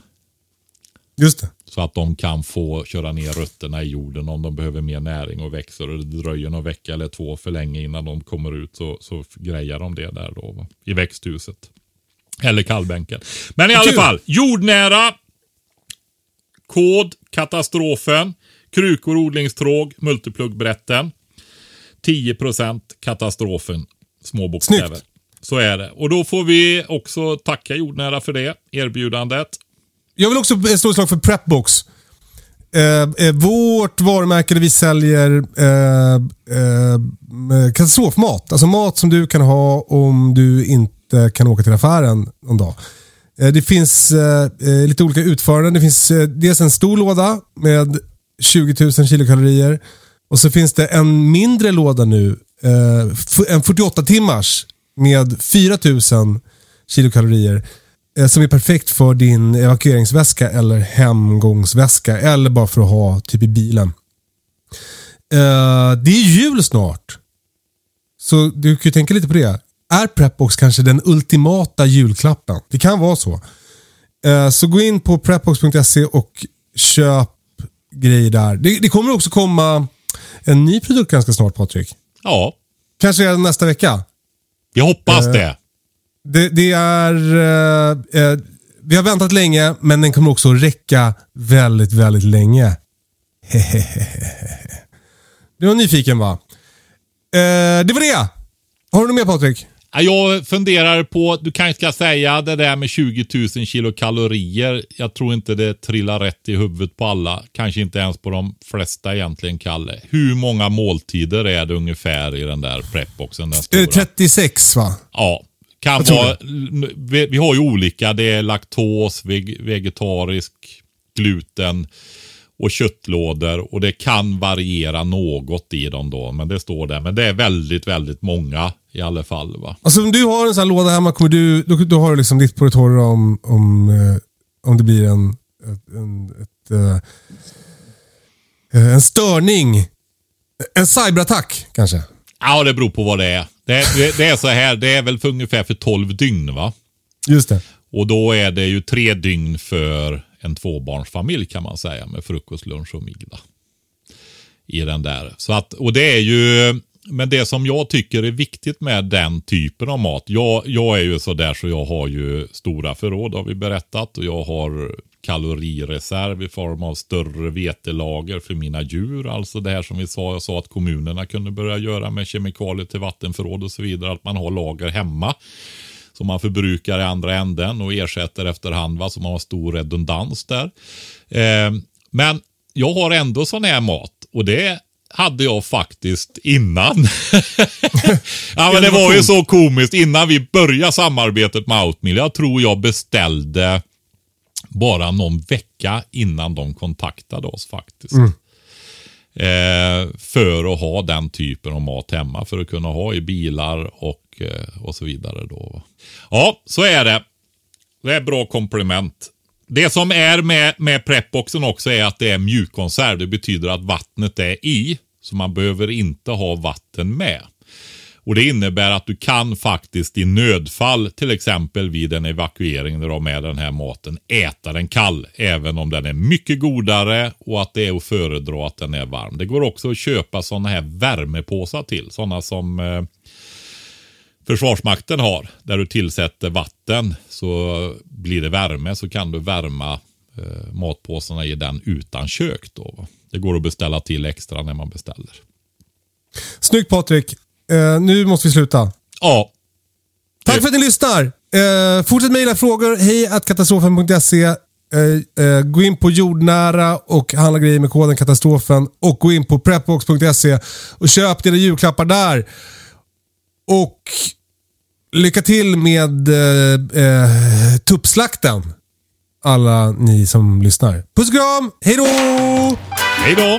Just det. Så att de kan få köra ner rötterna i jorden om de behöver mer näring och växer. Och det dröjer någon vecka eller två för länge innan de kommer ut så, så grejar de det där då va? i växthuset. Eller kallbänken. Men i alla fall, jordnära. Kod, katastrofen. Krukor, odlingstråg, multiplugbrätten. 10% katastrofen. Små bokstäver. Snyggt. Så är det. Och då får vi också tacka jordnära för det erbjudandet. Jag vill också eh, slå ett slag för Prepbox. Eh, eh, vårt varumärke där vi säljer eh, eh, katastrofmat. Alltså mat som du kan ha om du inte kan åka till affären någon dag. Eh, Det finns eh, eh, lite olika utföranden. Det finns eh, dels en stor låda med 20 000 kilokalorier. Och så finns det en mindre låda nu. Eh, en 48 timmars med 4000 kilokalorier. Eh, som är perfekt för din evakueringsväska eller hemgångsväska. Eller bara för att ha typ i bilen. Eh, det är jul snart. Så du kan ju tänka lite på det. Är Prepbox kanske den ultimata julklappen? Det kan vara så. Eh, så gå in på prepbox.se och köp grejer där. Det, det kommer också komma en ny produkt ganska snart Patrik. Ja, Kanske redan nästa vecka. vi hoppas Eh, det. Det, det är... eh, eh, vi har väntat länge, men den kommer också räcka väldigt, väldigt länge. du var nyfiken va? Eh, det var det. Har du något mer Patrik? Ja, Jag funderar på, du kanske ska säga det där med 20 000 kilokalorier. Jag tror inte det trillar rätt i huvudet på alla. Kanske inte ens på de flesta egentligen, Kalle. Hur många måltider är det ungefär i den där prepboxen? Den Eh, stora? 36 va? Ja. Kan vara, vi, vi har ju olika. Det är laktos, veg, vegetarisk, gluten och köttlådor. Och det kan variera något i dem då. Men det står där. Men det är väldigt, väldigt många i alla fall. va. Alltså om du har en sån här låda hemma, kommer du, då, då har du liksom ditt på det torra om, om, eh, om det blir en, ett, en, ett, eh, en störning. En cyberattack kanske. Ja, det beror på vad det är. Det, det, det är så här, det är väl för ungefär för 12 dygn va? Just det. Och då är det ju tre dygn för en tvåbarnsfamilj kan man säga med frukost, lunch och middag. I den där. Så att, och det är ju, men det som jag tycker är viktigt med den typen av mat. Jag, jag är ju sådär så jag har ju stora förråd har vi berättat och jag har kalorireserv i form av större vetelager för mina djur. Alltså det här som vi sa, jag sa att kommunerna kunde börja göra med kemikalier till vattenförråd och så vidare. Att man har lager hemma som man förbrukar i andra änden och ersätter efterhand. Va? Så man har stor redundans där. Eh, men jag har ändå sån här mat och det hade jag faktiskt innan. ja, men det var ju så komiskt innan vi började samarbetet med Outmill. Jag tror jag beställde bara någon vecka innan de kontaktade oss faktiskt. Eh, för att ha den typen av mat hemma. För att kunna ha i bilar och, eh, och så vidare. Då. Ja, så är det. Det är bra komplement. Det som är med, med prepboxen också är att det är mjukkonserv. Det betyder att vattnet är i. Så man behöver inte ha vatten med. Och Det innebär att du kan faktiskt i nödfall, till exempel vid en evakuering när du har med den här maten, äta den kall. Även om den är mycket godare och att det är att föredra att den är varm. Det går också att köpa sådana här värmepåsar till. Sådana som eh, Försvarsmakten har. Där du tillsätter vatten så blir det värme så kan du värma eh, matpåsarna i den utan kök. Då? Det går att beställa till extra när man beställer. Snyggt Patrik. Eh, nu måste vi sluta. Ja, Tack för att ni lyssnar. Eh, fortsätt mejla frågor. Hej katastrofen.se. Eh, eh, gå in på jordnära och handla grejer med koden katastrofen. Och gå in på prepbox.se och köp dina julklappar där. Och lycka till med eh, eh, tuppslakten. Alla ni som lyssnar. Puss och kram. Hej då! hej då!